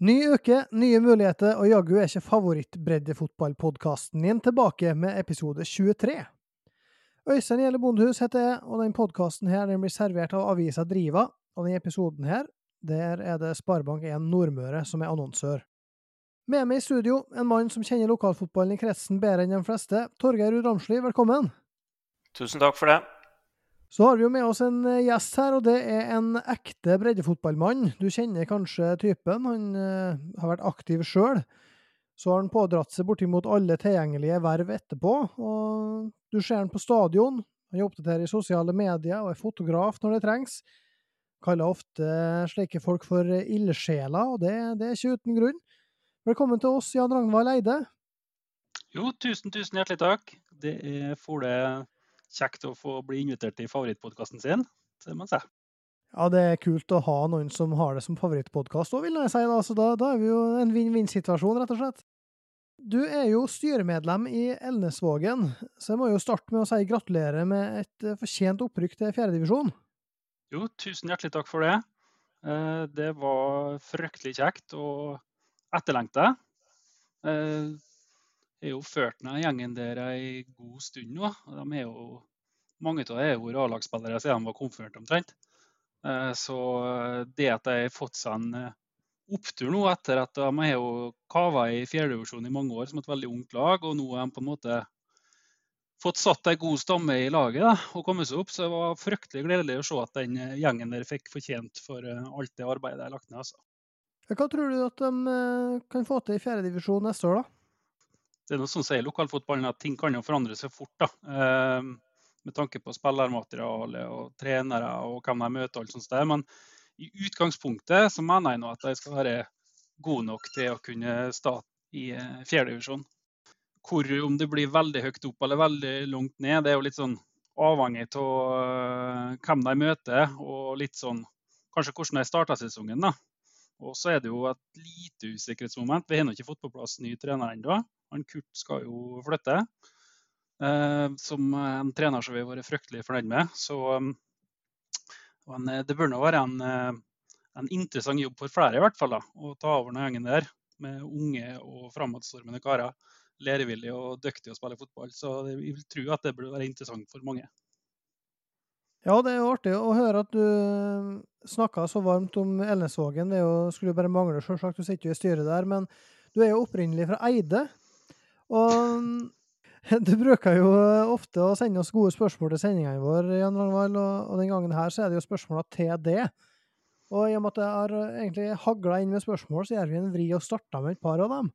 Ny uke, nye muligheter, og jaggu er ikke favorittbreddefotballpodkasten din tilbake med episode 23. Øystein Gjelle Bondehus heter jeg, og den podkasten her den blir servert av avisa Driva. Og denne episoden her, der er det Sparebank1 Nordmøre som er annonsør. Med meg i studio, en mann som kjenner lokalfotballen i kretsen bedre enn de fleste. Torgeir Ruud Ramsli, velkommen. Tusen takk for det. Så har vi jo med oss en eh, gjest her, og det er en ekte breddefotballmann. Du kjenner kanskje typen. Han uh, har vært aktiv sjøl. Så har han pådratt seg bortimot alle tilgjengelige verv etterpå. Og du ser han på stadion. Han oppdaterer i sosiale medier og er fotograf når det trengs. Kaller ofte slike folk for ildsjeler, og det, det, er ikke uten grunn. Velkommen til oss, Jan Ragnvald Eide. Jo, tusen, tusen hjertelig takk. Det er for det kjekt å få bli invitert til favorittpodkasten sin. Det må jeg si. Ja, det er kult å ha noen som har det som favorittpodkast òg, vil jeg si. Da. Så da, da er vi jo en vinn-vinn-situasjon, rett og slett. Du er jo styremedlem i Elnesvågen, så jeg må jo starte med å si gratulerer med et eh, fortjent opprykk til fjerdedivisjon. Jo, tusen hjertelig takk for det. Eh, det var fryktelig kjekt og etterlengta. Eh, har jo ført ned gjengen der ei god stund nå. De er jo, mange av dem er jo A-lagsspillere siden de var konfirmert omtrent. Eh, så det at de har fått seg en eh, opptur nå etter at de har jo kava i fjerdedivisjon i mange år som et veldig ungt lag, og nå har de på en måte fått satt ei god stamme i laget da, og kommet seg opp. Så det var fryktelig gledelig å se at den eh, gjengen der fikk fortjent for alt det arbeidet de har lagt ned. Altså. Hva tror du at de kan få til i fjerdedivisjon neste år, da? Det er noe som sier lokalfotballen at ting kan jo forandre seg fort. da. Eh, med tanke på spillermateriale og trenere og hvem de møter. og alt sånt der. Men i utgangspunktet så mener jeg nå at de skal være gode nok til å kunne starte i eh, fjerdedivisjon. Hvor om det blir veldig høyt opp eller veldig langt ned, det er jo litt sånn avhengig av uh, hvem de møter, og litt sånn kanskje hvordan de starter sesongen. da. Og så er det jo et lite usikkerhetsmoment. Vi har ennå ikke fått på plass ny trener ennå. Han Kurt skal jo flytte. Eh, som en trener som vi har vært fryktelig fornøyd med. Så men, eh, det bør nå være en, eh, en, interessant jobb for flere, i hvert fall. da, Å ta over den gjengen der med unge og framadstormende karer. Lærevillige og dyktige å spille fotball. Så jeg vil tro at det burde være interessant for mange. Ja, det er jo artig å høre at du snakka så varmt om Elnesvågen. Det jo, skulle jo bare mangle, selvsagt. Du sitter jo i styret der. Men du er jo opprinnelig fra Eide. Og du bruker jo ofte å sende oss gode spørsmål til sendingene våre, Jan Rangvald, og, den gangen her så er det jo spørsmåla til det. Og i og med at jeg har egentlig hagla inn med spørsmål, så gjør vi en vri og starter med et par av dem.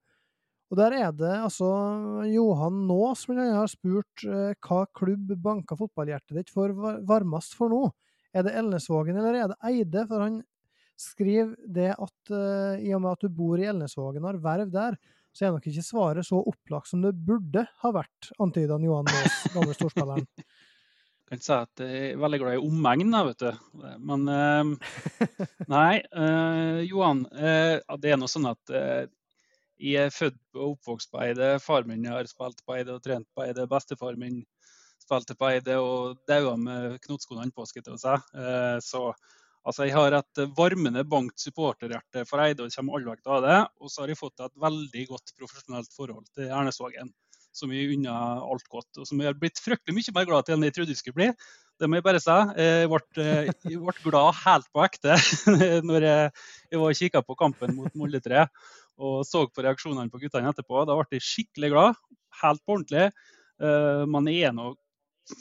Og der er det altså Johan Nås som har spurt eh, hva klubb banka fotballhjertet ditt for varmest for nå. Er det Elnesvågen eller er det Eide? For han skriver det at eh, i og med at du bor i Elnesvågen og har verv der, så er nok ikke svaret så opplagt som det burde ha vært, antyder Johan Maas, gamle storspilleren. Jeg kan si at jeg er veldig glad i omegn, vet du. Men eh, nei, uh, Johan. Uh, det er noe sånn at jeg er født og oppvokst på Eide. Far min har spilt på Eide og trent på Eide. Bestefar min spilte på Eide og daua med knotskoene på, skal jeg si. Så Altså, Jeg har et varmende bankt supporterhjerte for Eide og kommer allveg til å ha det. Og så har jeg fått et veldig godt profesjonelt forhold til Ernesvågen, som jeg unner alt godt. Og som jeg har blitt fryktelig mye mer glad til enn jeg trodde jeg skulle bli. Det må jeg bare si. Jeg ble, jeg ble glad helt på ekte når jeg, jeg var og kikka på kampen mot Molde 3 og så på reaksjonene på guttene etterpå. Da ble jeg skikkelig glad. Helt på ordentlig. Man er nå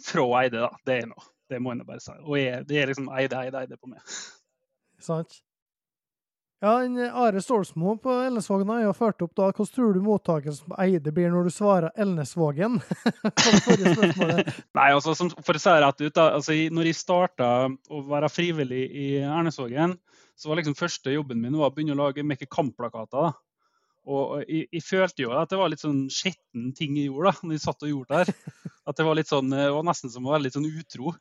fra Eide, da. Det er nå. Det må jeg bare si. Og jeg, det er liksom eide, eide, eide på meg. Sant. Ja, en eh, Are Stålsmo på Elnesvågen har jo ført opp da. Hvordan tror du mottakelsen på Eide blir når du svarer Elnesvågen? Nei, altså, For å si det rett ut, da, altså, når jeg starta å være frivillig i Ernesvågen, så var liksom første jobben min å begynne å lage make kampplakater. da. Og jeg, jeg, følte jo at det var litt sånn skitten ting jeg gjorde da når jeg satt og gjorde det her. At det var litt sånn, det var nesten som å være litt sånn utro.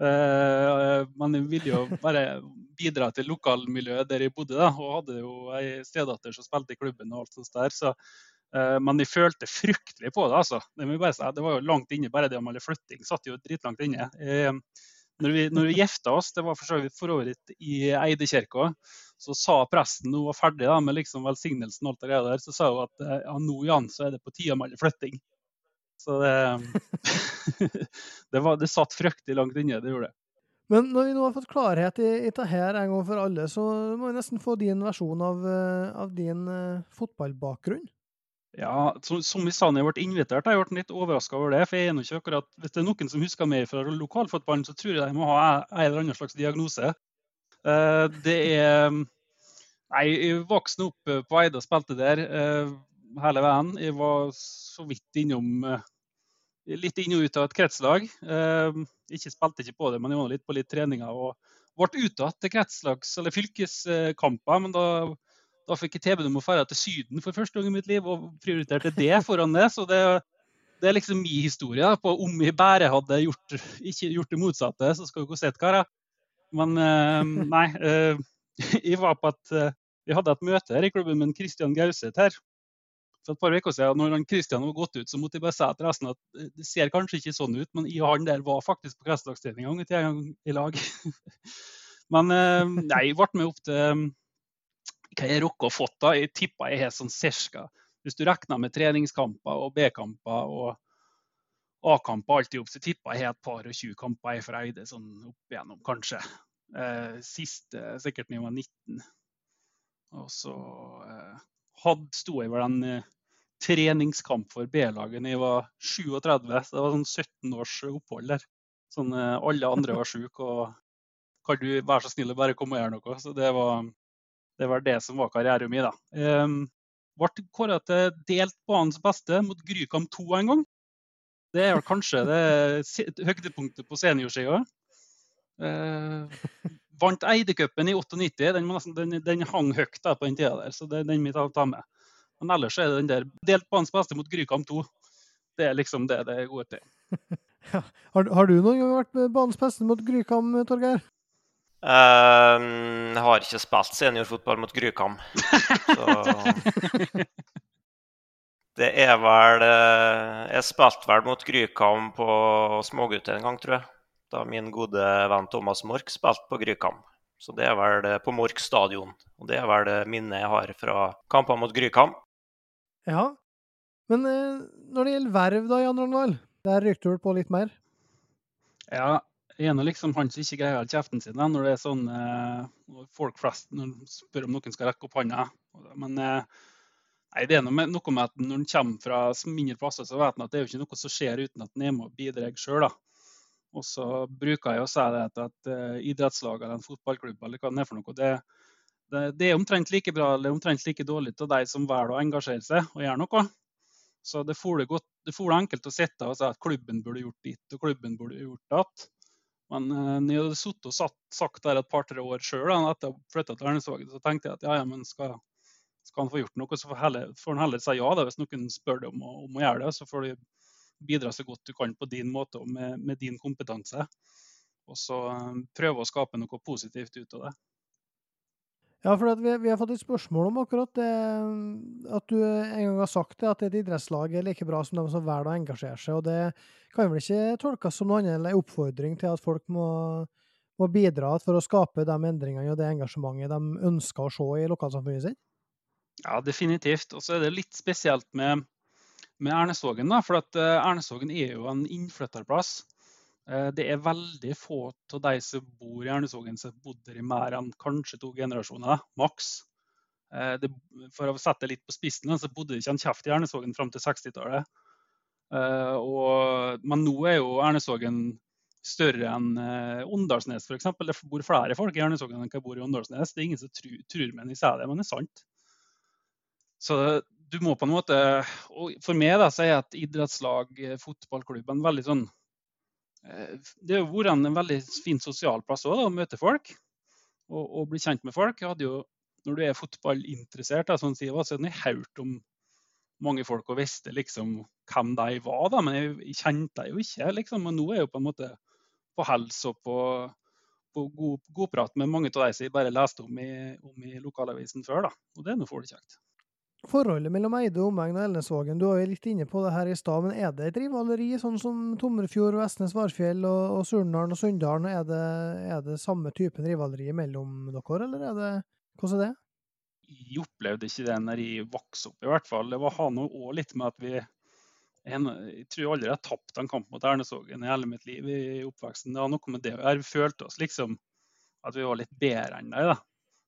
Uh, man ville jo bare bidra til lokalmiljøet der jeg bodde, da, og hadde jo ei stedatter som spilte i klubben. og alt sånt der, så, uh, Men jeg følte fryktelig på det. altså. Det, må jeg bare si. det var jo langt inne, bare det om alle flytting satt jo dritlangt inne. Uh, når vi, når vi gifta oss, det var for så vidt for øvrig i Eidekirka, Så sa presten hun var ferdig da, med liksom velsignelsen og alt det der, så sa hun at eh, ja, nå Jan, så er det på tide med alle flytting. Så det, det, var, det satt fryktelig langt inne, det gjorde det. Men når vi nå har fått klarhet i, i dette her en gang for alle, så må vi nesten få din versjon av, eh, av din uh, fotballbakgrunn. Ja, som, som vi sa når jeg ble invitert, jeg ble litt overraska over det. For jeg er ikke akkurat, Hvis det er noen som husker meg fra lokalfotballen, så tror jeg de må ha en eller annen slags diagnose. Uh, det er Nei, jeg vokste opp på Eide og spilte der uh, hele veien. Jeg var så vidt innom uh, litt inn og ut av et kretslag. Eh, ikke spilte ikke på det, men jeg var litt på litt treninger. og ble uttatt til kretslags- eller fylkeskamper. Men da, da fikk jeg tilbud om å dra til Syden for første gang i mitt liv, og prioriterte det foran det. Så det, det er liksom min historie på om jeg bare hadde gjort, ikke gjort det motsatte, så skal dere se karer. Men eh, nei. Eh, jeg var på at eh, Vi hadde et møte her i klubben med Kristian Gauseth her et par uker siden, når han Kristian var gått ut, så måtte jeg bare si til resten at det ser kanskje ikke sånn ut, men jeg og han der var faktisk på kretsdagstrening en gang i lag. men eh, nei, jeg ble med opp til hva jeg rukket å fått. da, Jeg tippa jeg har sånn cirka Hvis du regner med treningskamper og B-kamper og A-kamper alltid opp, så tippa jeg har et par og 20 kamper jeg for Eide sånn opp igjennom, kanskje. Eh, siste sikkert da jeg var 19. Og så eh, hadde, sto jeg vel den eh, treningskamp for B-laget da jeg var 37. Så det var sånn 17 års opphold der. Sånn, eh, alle andre var syke, og kan du være så snill å bare komme og gjøre noe? Så det var det, var det som var karrieren min. da. Um, ble kåra til delt banens beste mot Grykam 2 en gang. Det er kanskje det høydepunktet på seniorsida. Uh, vant Eidecupen i 98. Den, den, den, hang høyt på den tida der, så det, den må vi ta med. Men ellers er det den der delt banens beste mot Grykam 2. Det er liksom det det er gode til. ja. har, har, du noen gang vært banens beste mot Grykam, Torgeir? Uh, jeg har ikke spilt seniorfotball mot Grykam. Så Det er vel eh, Jeg spilte vel mot Grykam på smågutter en gang, tror jeg da min gode venn Thomas Mork spilte på Grykam. Så det er vel på Mork stadion. Og det er vel det minnet jeg har fra kamper mot Grykam. Ja. Men eh, når det gjelder verv, da, Jan Ragnvald? Der rykte du på litt mer? Ja, jeg er liksom han som ikke greier å holde kjeften sin når det er sånn eh, folk flest når spør om noen skal rekke opp hånda. Men eh, nei, det er noe med, noe med at når en kommer fra mindre plasser, så vet en at det er jo ikke noe som skjer uten at en er med og bidrar sjøl. Og så bruker jeg å si det at, at idrettslag eller en fotballklubb eller hva det er for noe, det, det, er omtrent like bra eller omtrent like dårlig til de som velger å engasjere seg og gjøre noe. Så det får det, enkelt å sitte og si at klubben burde gjort ditt og klubben burde gjort datt. Men uh, når jeg hadde sittet og satt, sagt der et par-tre år sjøl etter å ha flytta til Ernestvagen, så tenkte jeg at ja, ja, men skal, skal han få gjort noe, så får, heller, får han heller si ja da, hvis noen spør deg om, om, å gjøre det. Så får du bidra så godt du kan på din måte og med, med din kompetanse. Og så eh, prøve å skape noe positivt ut av det. Ja, for vi, vi, har fått et spørsmål om akkurat det at du en gang har sagt det, at et idrettslag er like bra som de som velger å engasjere seg. og Det kan vel ikke tolkes som noe annet enn en oppfordring til at folk må, må, bidra for å skape de endringene og det engasjementet de ønsker å se i lokalsamfunnet sitt? Ja, definitivt. Og så er det litt spesielt med med Ernesvågen. For at uh, Ernesvågen er jo en innflytterplass. Uh, det er veldig få av de som bor i Ernesvågen som har bodd der i mer enn kanskje to generasjoner, maks. Det, for å sette det litt på spissen, så bodde det ikke en kjeft i Ernesvågen fram til 60-tallet. men nå er jo Ernesvågen større enn Åndalsnes f.eks. Det bor flere folk i Ernesvågen enn hva bor i Åndalsnes. Det er ingen som tror, tror meg når jeg sier det, men det er sant. Så du må på en måte og For meg da, så er et idrettslag, fotballklubben, fotballklubb, veldig sånn eh, Det har vært en veldig fin sosial plass òg, å møte folk og, og, bli kjent med folk. Jo, når du er fotballinteressert, da, sånn sier, så hadde jeg hørt om mange folk og visste liksom hvem de var, da, men jeg, kjente dem jo ikke. liksom, og Nå er jeg jo på en måte på hels og på, på god, god, prat med mange av de som jeg bare leste om i, om i lokalavisen før. da, og Det er noe for det. Forholdet mellom Eide og omegn og Elnesvågen, du var jo litt inne på det her i stad, men er det et rivaleri, sånn som Tomrefjord, Vestnes, Varfjell og, og Surnadal og Sunndalen? Er det, er det samme typen rivaleri mellom dere, eller er det Hvordan er det? Jeg opplevde ikke det når jeg vokste opp, i hvert fall. Det var nå òg litt med at vi Jeg tror aldri jeg har tapt en kamp mot Ernesvågen i hele mitt liv i oppveksten. Det har noe med det å følte oss liksom at vi var litt bedre enn dem.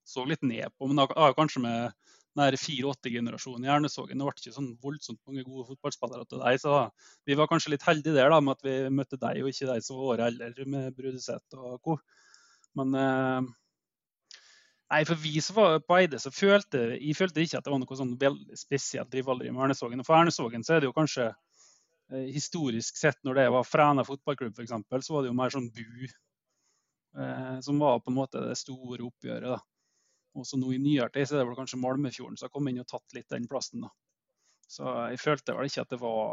Så litt ned på. Men det har kanskje med den 4-8-generasjonen i Ernesågen det ble ikke sånn voldsomt mange gode fotballspillere til deg. Så vi var kanskje litt heldige der da, med at vi møtte deg, og ikke deg som var året eldre med Brudeseth og co. Men eh, Nei, for vi som var på Eide, så følte jeg følte ikke at det var noe sånn veldig spesielt rivaleri med Ernesågen. Og for Ernesågen så er det jo kanskje eh, historisk sett, når det var Fræna fotballklubb f.eks., så var det jo mer sånn bu eh, som var på en måte det store oppgjøret. da. Og så nå i nyere tid så er det vel kanskje Malmefjorden som har kommet inn og tatt litt den plassen. da. Så jeg følte vel ikke at det var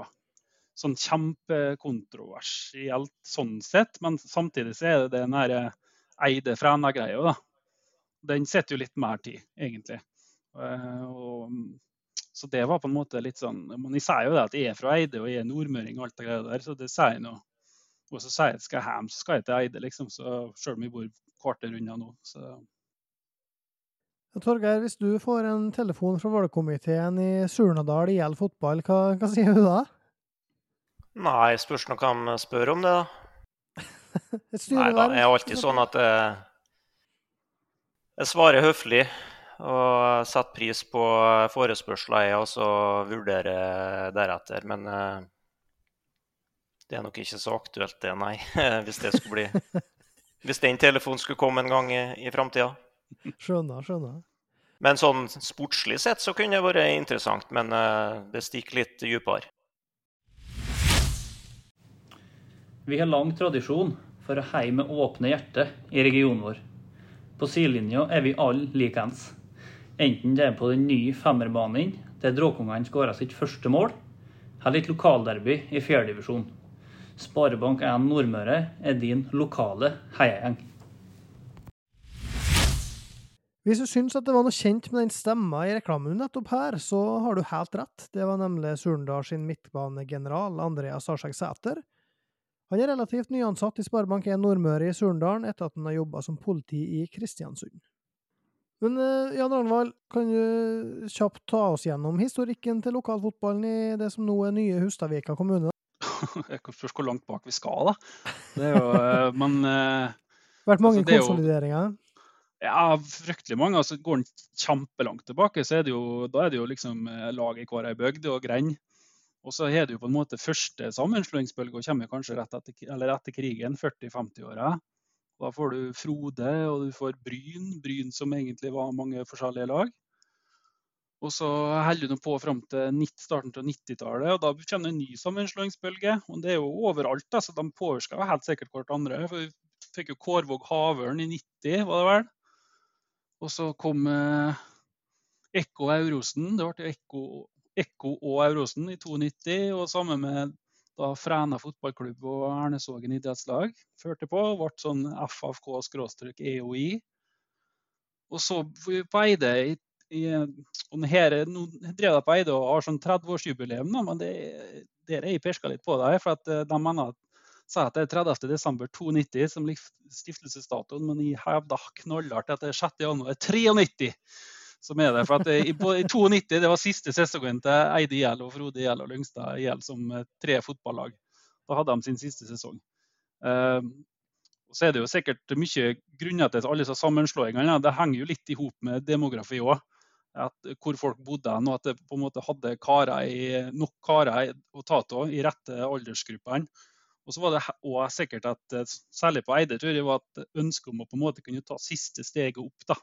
sånn kjempekontroversielt sånn sett, men samtidig så er det den Eide-Fræna-greia. da den setter jo litt mer tid, egentlig. Eh, og, så det var på en måte litt sånn Men jeg sier jo det at jeg er fra Eide og jeg er nordmøring og alt det greia der, så det sier jeg nå. Og så sier jeg at skal jeg hjem, så skal jeg til Eide, liksom. Så selv om jeg bor kvarter unna nå, så Torgeir, hvis du får en telefon fra valgkomiteen i Surnadal IL fotball, hva, hva sier du da? Nei, spørs nå hva de spør om det, da. Nei da, det er alltid sånn at jeg, jeg svarer høflig og setter pris på forespørsler, jeg, og så vurderer deretter. Men uh, det er nok ikke så aktuelt, det, nei. Hvis, det bli, hvis den telefonen skulle komme en gang i, i framtida. Skjønner, skjønner. Men sånn sportslig sett så kunne det vært interessant, men uh, det stikker litt dypere. Vi har lang tradisjon for å heie med åpne hjerter i regionen vår. På sidelinja er vi alle likeens. Enten det er på den nye femmerbanen der Dråkungene skåra sitt første mål, eller et lokalderby i fjerdedivisjon. Sparebank1 Nordmøre er din lokale heiagjeng. Hvis du syns at det var noe kjent med den stemma i reklamen nettopp her, så har du helt rett. Det var nemlig Surndal sin midtbanegeneral Andreas Arsek Sæter han er relativt nyansatt i Sparebank1 Nordmøre i Surndalen etter at han har jobba som politi i Kristiansund. Men uh, Jan Arnvald, kan du kjapt ta oss gjennom historikken til lokalfotballen i det som nå er nye Hustadvika kommune? Jeg kan spørs hvor langt bak vi skal, da. Det er jo, uh, men uh, Vært mange altså, konsolideringer? Ja, fryktelig mange. altså Går en kjempelangt tilbake, så er det jo, da er det jo liksom lag i hver ei bygd og grend. Og så har du på en måte første sammenslåingsbølge, og kommer kanskje rett etter, etter krigen, 40-50-åra. Da får du Frode og du får Bryn, Bryn som egentlig var mange forskjellige lag. Og så holder du på fram til starten av 90-tallet, og da kommer det en ny sammenslåingsbølge. Og det er jo overalt, så så de påvirker helt sikkert hverandre. For vi fikk jo Kårvåg Havørn i 90, var det vel. Og så kom eh, Ekko Eurosen, Det ble Ekko Ekko og Eurosen i 92, og sammen med da Fræna fotballklubb og Ernesågen idrettslag førte på. Ble sånn FFK-EOI. Og så på Eide i, i, og her, Nå drev jeg på Eide og har sånn 30-årsjubileum, men det, der er jeg pirka litt på det. For at eh, de mener at sa at det er 30.12.92 som ligger stiftelsesdatoen, men jeg hevda knallhardt at det er 6.1.93 som er det. For at i, i 92 det var siste sesongen til Eide IL og Frode IL og Lyngstad IL som eh, tre fotballag. Da hadde de sin siste sesong. Uh, så er det jo sikkert mye grunner til alle disse sammenslåingene. Det henger jo litt i hop med demografi òg. Hvor folk bodde og at det på en måte hadde karer i, nok karer å ta av i rette aldersgruppene. Og så var det også sikkert at, eh, Særlig på Eide tror jeg var et ønske om å på en måte kunne ta siste steget opp. da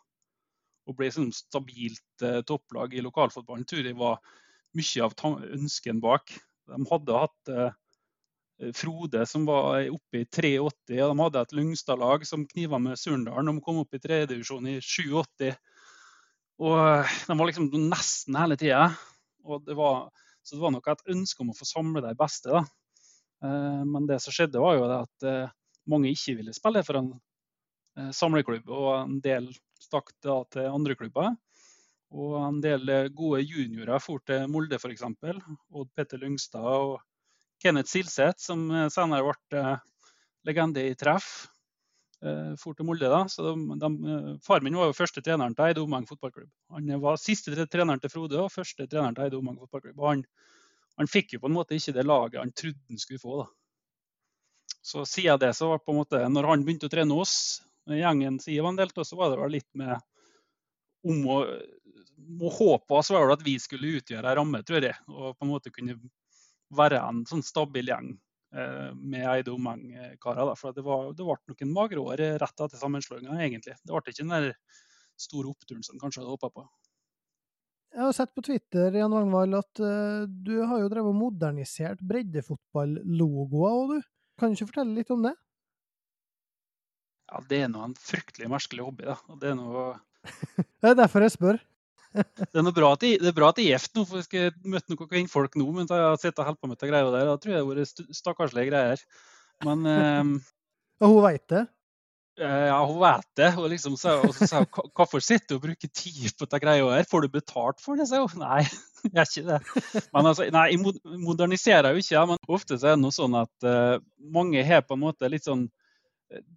Og bli sånn stabilt eh, topplag i lokalfotballen, tror jeg var mye av ønsken bak. De hadde hatt eh, Frode som var oppe i 83, og de hadde et Lyngstad-lag som kniva med Surndalen. De kom opp i tredjedivisjon i 87. Og eh, de var liksom nesten hele tida. Så det var nok et ønske om å få samle de beste. da. Eh, men det som skjedde, var jo at eh, mange ikke ville spille for en eh, samleklubb. Og en del stakk da til andre klubber. Og en del gode juniorer for til Molde f.eks. Odd Petter Lyngstad og Kenneth Silseth, som senere ble legende i treff. for til Molde. da, så de, de, Far min var jo første treneren til Eide Omeng fotballklubb. Han var siste treneren til Frode og første treneren til Eide Omeng fotballklubb. og han, han, fikk jo på en måte ikke det laget han trodde han skulle få. da. Så siden det, så var på en måte, når han begynte å trene oss, gjengen siden han delte, så var det vel litt med om å, må håpe oss var det at vi skulle utgjøre en ramme, tror jeg. Og på en måte kunne være en sånn stabil gjeng eh, med Eide Omeng-karer. For det, var, det ble noen magre år rett etter sammenslåinga, egentlig. Det ble ikke den der store oppturen som kanskje hadde håpa på. Jeg har sett på Twitter Jan Ragnvald, at uh, du har jo drevet og modernisert breddefotballogoer òg, du. Kan du ikke fortelle litt om det? Ja, Det er nå en fryktelig merkelig hobby. da. Det er noe... det er derfor jeg spør. det, er bra at jeg, det er bra at jeg er gift nå, for jeg skal møte noen kvinnfolk nå mens jeg har sittet og holdt på med de greia der. Da tror jeg det har vært stakkarslige greier. Men um, Og hun veit det? Ja, hun vet det. Og, liksom, så, sa hun hvorfor sitter du og bruker tid på dette greia her? Får du betalt for det? Så. Nei, jeg gjør ikke det. Men altså, nei, jeg moderniserer jo ikke, men ofte så er det noe sånn at uh, mange har på en måte litt sånn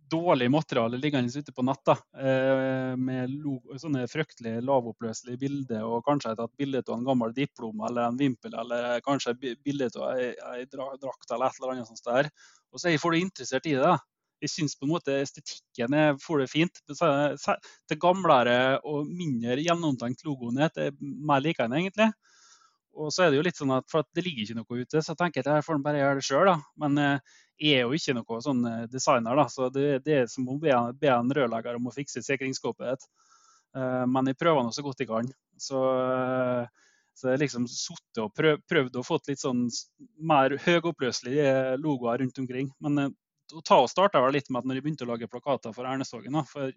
dårlig materiale liggende ute på nett. Eh, med sånne fryktelig lavoppløselige bilder, og kanskje et bilde av en gammel diplom eller en vimpel, eller kanskje bilde av ei, drakt eller et eller annet sånt der. Og så er jeg for interessert i det. Jeg syns på en måte estetikken er for det fint. Det gamlere og mindre gjennomtenkt logoen er mer liker den egentlig. Og så er det jo litt sånn at for at det ligger ikke noe ute, så tenker jeg at jeg får bare gjøre det sjøl. Men eh, jeg er jo ikke noe sånn eh, designer, da, så det, det er som å be, be en rørlegger om å fikse sikringsskåpet. ditt. men jeg prøver nå så godt jeg kan. Så, så jeg har liksom sittet og prøv, prøvd å få litt sånn mer høyoppløselige logoer rundt omkring. Men uh, ta og starta litt med at når jeg begynte å lage plakater for Ernesthagen. For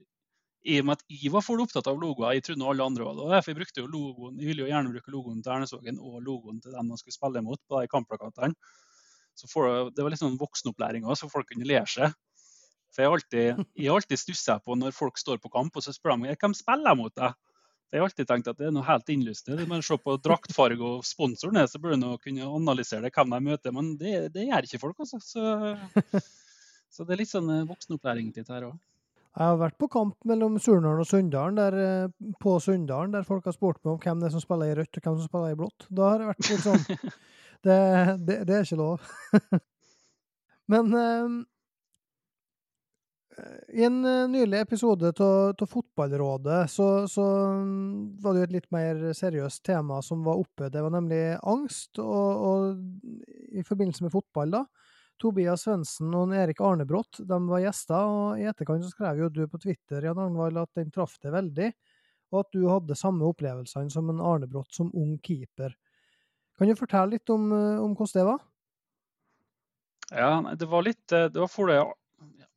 i og med at jeg var for opptatt av logoer, jeg trodde alle andre var det. Derfor jeg brukte jo logoen, jeg ville jo gjerne bruke logoen til Ernestogen og logoen til den man skulle spille mot på de kampplakatene. Så for, Det var litt sånn voksenopplæring òg, så folk kunne lære seg. For Jeg alltid, alltid stussa på når folk står på kamp og så spør de hvem spiller mot deg. Jeg har alltid tenkt at det er noe helt innlysende. Bare se på draktfarge og sponsoren, så burde du kunne analysere det, hvem de møter. Men det, det gjør ikke folk, altså. Så, så det er litt sånn eh, voksenopplæring litt her òg. Jeg har vært på kamp mellom Surnadal og Sunndalen, der, eh, på Sunndalen, der folk har spurt meg om hvem det er som spiller i rødt og hvem som spiller i blått. Da har jeg vært litt sånn Det, det, det er ikke lov. Men eh, i en nylig episode av Fotballrådet så, så, mm, var det jo et litt mer seriøst tema som var oppe. Det var nemlig angst, og, og i forbindelse med fotball, da. Tobias Svendsen og Erik Arnebrott de var gjester, og i etterkant så skrev jo du på Twitter Jan Arnvald, at den traff deg veldig, og at du hadde samme opplevelsene som en Arnebrott som ung keeper. Kan du fortelle litt om, eh, om hvordan det var? Ja, det var litt eh, Det var for det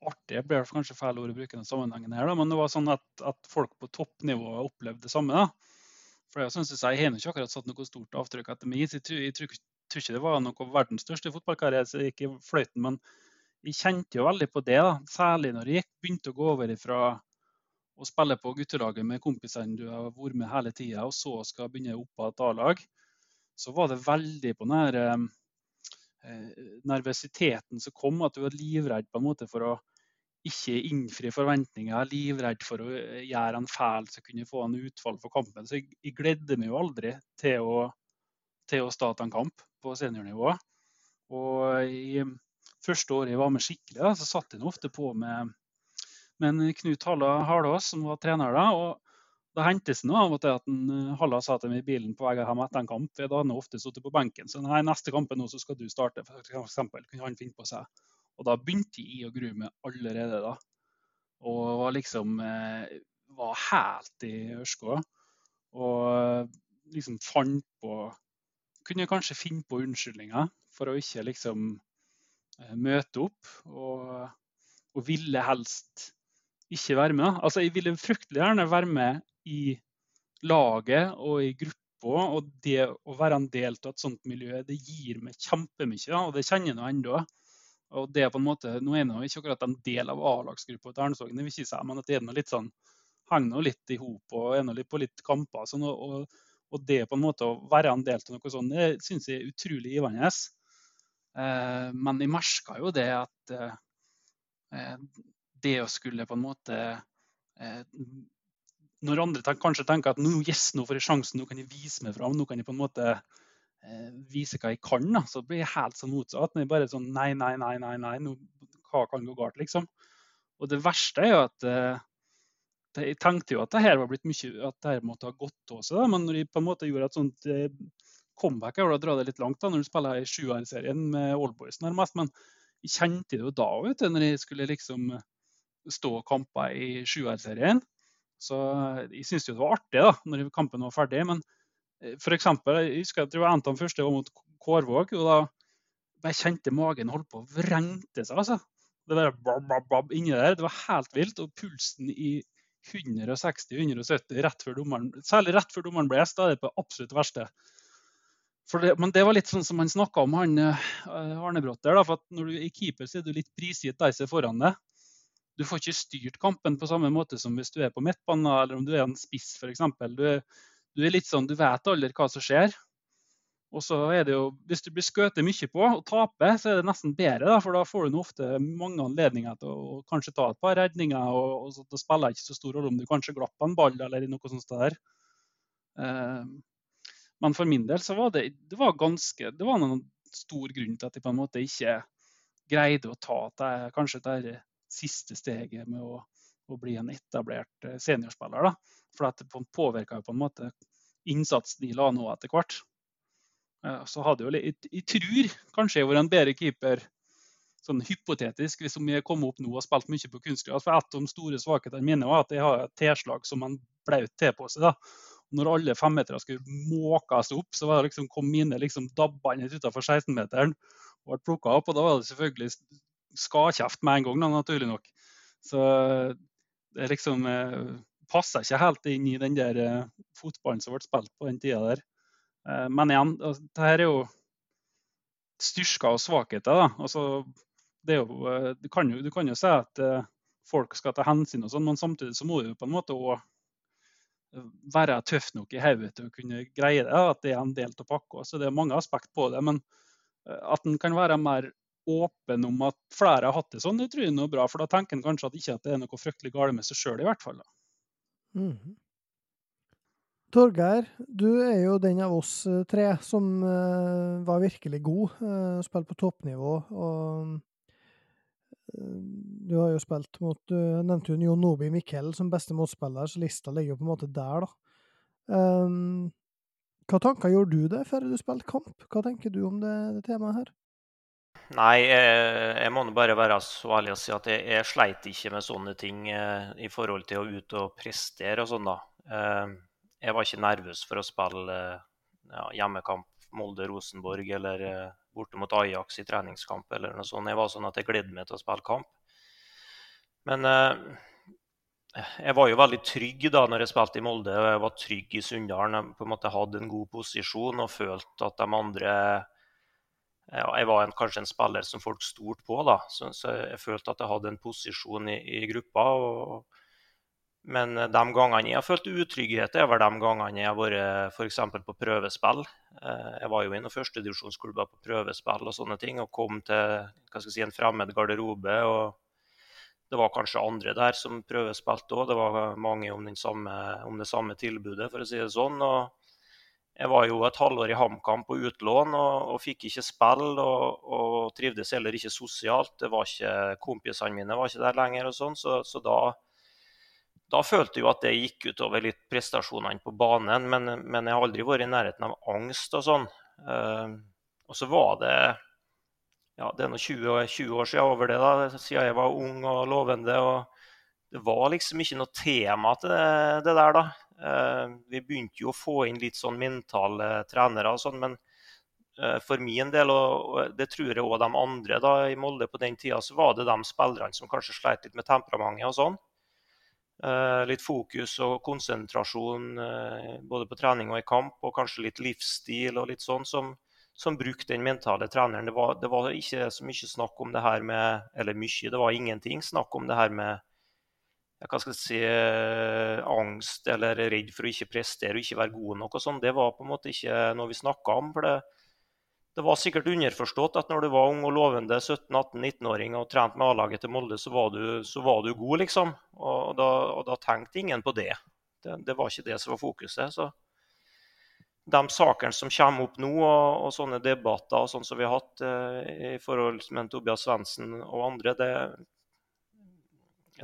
artig, det blir kanskje feil ord å bruke den sammenhengen her, men det var sånn at, at folk på toppnivå opplevde det samme. da. For jeg synes jeg, jeg har ikke akkurat satt noe stort avtrykk etter meg. Jeg tror, jeg tror tror ikke det var noe verdens største fotballkarriere, så det gikk i fløyten, men jeg kjente jo veldig på det. da, Særlig når jeg begynte å gå over fra å spille på guttelaget med kompisene du har vært med hele tida, og så skal begynne opp på et A-lag, så var det veldig på den eh, nervøsiteten som kom, at du var livredd på en måte for å ikke innfri forventninger, livredd for å gjøre en feil som kunne få en utfall for kampen. Så jeg, jeg gledde meg jo aldri til å til å starte en kamp på seniornivå. Og i første året jeg var med skikkelig, så satt jeg ofte på med, med Knut Halla Harlås, som var trener da. og det hentes noe av og til at eh, Halla sa til meg i bilen på vei hjem etter en kamp. Da hadde han ofte sittet på benken. Så nei, neste kamp er nå, så skal du starte, for eksempel, kunne han finne på seg. Og da begynte jeg å grue meg allerede da. Og var liksom eh, var helt i ørska. Og liksom fant på kunne kanskje finne på unnskyldninger for å ikke liksom eh, møte opp. Og, og, ville helst ikke være med. Altså, jeg ville fryktelig gjerne være med i laget og i gruppa. Og det å være en del av et sånt miljø, det gir meg kjempemye. Og det kjenner jeg nå ennå. Og det er på en måte, Nå er jeg ikke akkurat en del av A-lagsgruppa til si, men at det er noe litt sånn, henger litt i hop og er litt på litt kamper. Sånn, og, og det på en måte å være en del av noe sånt, det syns jeg er utrolig givende. Eh, men jeg merka jo det at eh, det å skulle på en måte eh, Når andre tenker, kanskje tenker at nå, yes, nå får jeg sjansen, nå kan jeg vise meg fram, nå kan jeg på en måte eh, vise hva jeg kan, da. så blir jeg helt sånn motsatt. Når jeg bare sånn nei, nei, nei, nei, nei, nå, hva kan gå galt, liksom. Og det verste er jo at eh, jeg tenkte jo at det her var blitt mye, at det her måtte ha gått av seg, men når de på en måte gjorde et sånt eh, comeback jeg å dra det litt langt da, når du spiller i sjuerserien med Allboys nærmest. Men jeg kjente det jo da, vet du, når jeg skulle liksom stå og kampe i sjuerserien. Så jeg syntes jo det var artig da, når kampen var ferdig. Men eh, for eksempel, jeg husker at det var en av de første var mot Kårvåg. og da jeg kjente magen holdt på å vrengte seg. altså. Det der bab, bab, bab inni der. Det var helt vilt. Og pulsen i 160-170 rett før dommeren, særlig rett før dommeren ble gjest, da er det på absolutt verste. Det, men det var litt sånn som han snakka om, han uh, Arne Brotter, for at Når du er keeper, så er du litt prisgitt de som er foran deg. Du får ikke styrt kampen på samme måte som hvis du er på midtbanen eller om du er en spiss f.eks. Du, du er litt sånn, du vet aldri hva som skjer. Og så er det jo, Hvis du blir skutt mye på og taper, så er det nesten bedre. Da, for da får du ofte mange anledninger til å kanskje ta et par redninger. og, og Det spiller ikke så stor rolle om du kanskje glapp en ball eller noe sånt. der. Eh, men for min del så var det, det var ganske, det var en stor grunn til at jeg på en måte ikke greide å ta det, kanskje det siste steget med å, å bli en etablert eh, seniorspiller. Da. For det påvirka på en måte innsatsen de la nå etter hvert. Eh, så hadde jo, jeg, jeg tror kanskje jeg var en bedre keeper sånn hypotetisk hvis jeg kom opp nå og spilt mye på kunstgress. For et av de store svakhetene mine var at jeg har et tilslag som en blaut til på seg. da når alle femmetere skulle måkes opp, så var det liksom, kom mine liksom dabbende utenfor 16-meteren og ble plukka opp. Og da var det selvfølgelig skadkjeft med en gang, da, naturlig nok. Så det liksom eh, passa ikke helt inn i den der eh, fotballen som ble spilt på den tida der. Eh, men igjen, dette er jo styrker og svakheter. Altså, jo, eh, du, kan jo, du kan jo si at eh, folk skal ta hensyn, og sånn, men samtidig så må du på en måte òg være tøff nok i hodet til å kunne greie det. At det er en del av pakka. Så det er mange aspekt på det. Men at en kan være mer åpen om at flere har hatt det sånn, det tror jeg er noe bra. For da tenker en kanskje at ikke at det er noe fryktelig galt med seg sjøl, i hvert fall. Mm. Torgeir, du er jo den av oss eh, tre som uh, var virkelig god. Uh, spilte på toppnivå. og du har jo spilt mot Du nevnte jo Jon Nobi Mikkel som beste motspiller, så lista ligger jo på en måte der, da. Um, hva tanker gjorde du det før du spilte kamp? Hva tenker du om det, det temaet her? Nei, jeg, jeg må bare være så ærlig å si at jeg, jeg, sleit ikke med sånne ting eh, i forhold til å ut og prestere og sånn, da. Eh, jeg var ikke nervøs for å spille ja, hjemmekamp Molde-Rosenborg eller eh, borte mot Ajax i treningskamp eller noe sånt. Jeg var sånn at jeg gledde meg til å spille kamp. Men eh, jeg var jo veldig trygg da når jeg spilte i Molde. og Jeg var trygg i Sunndalen. Jeg på en måte hadde en god posisjon og følte at de andre ja, Jeg var en, kanskje en spiller som folk stolte på, da. Så, så, jeg følte at jeg hadde en posisjon i, i gruppa. og men de gangene jeg har følt utrygghet, er vel de gangene jeg har vært f.eks. på prøvespill. Eh, jeg var jo i noen førstedivisjonsklubber på prøvespill og sånne ting, og kom til si, en fremmed garderobe. og Det var kanskje andre der som prøvespilte òg. Det var mange om, samme, om, det samme tilbudet, for å si det sånn. og jeg var jo et halvår i HamKam på utlån og, og, fikk ikke spill. Og, og, trivdes heller ikke sosialt. Det var ikke, Kompisene mine var ikke der lenger. og sånn, så, så da da følte jeg jo at det gikk utover litt prestasjonene på banen, men, men, jeg har aldri vært i nærheten av angst og sånn. Uh, og så var det ja, det er nå 20, 20, år siden over det, da, siden jeg var ung og lovende. og Det var liksom ikke noe tema til det, det der, da. Uh, vi begynte jo å få inn litt sånn mentale trenere og sånn, men uh, for min del, og, det tror jeg òg de andre da, i Molde på den tida, så var det de spillerne som kanskje sleit litt med temperamentet og sånn. Eh, litt fokus og konsentrasjon eh, både på trening og i kamp, og kanskje litt livsstil og litt sånn, som, som brukte den mentale treneren. Det var, det var, ikke så mye snakk om det her med Eller mye, det var ingenting snakk om det her med hva skal jeg si, eh, angst eller redd for å ikke prestere og ikke være god nok. og sånn. Det var på en måte ikke noe vi snakka om. for det, det var sikkert underforstått at når du var ung og lovende 17-18-19-åring og trente med A-laget til Molde, så var, du, så var, du, god, liksom. Og da, og da, tenkte ingen på det. det. det. var ikke det som var fokuset. Så de sakene som kommer opp nå, og, og sånne debatter og sånn som vi har hatt eh, i forhold med Tobias Svendsen og andre, det,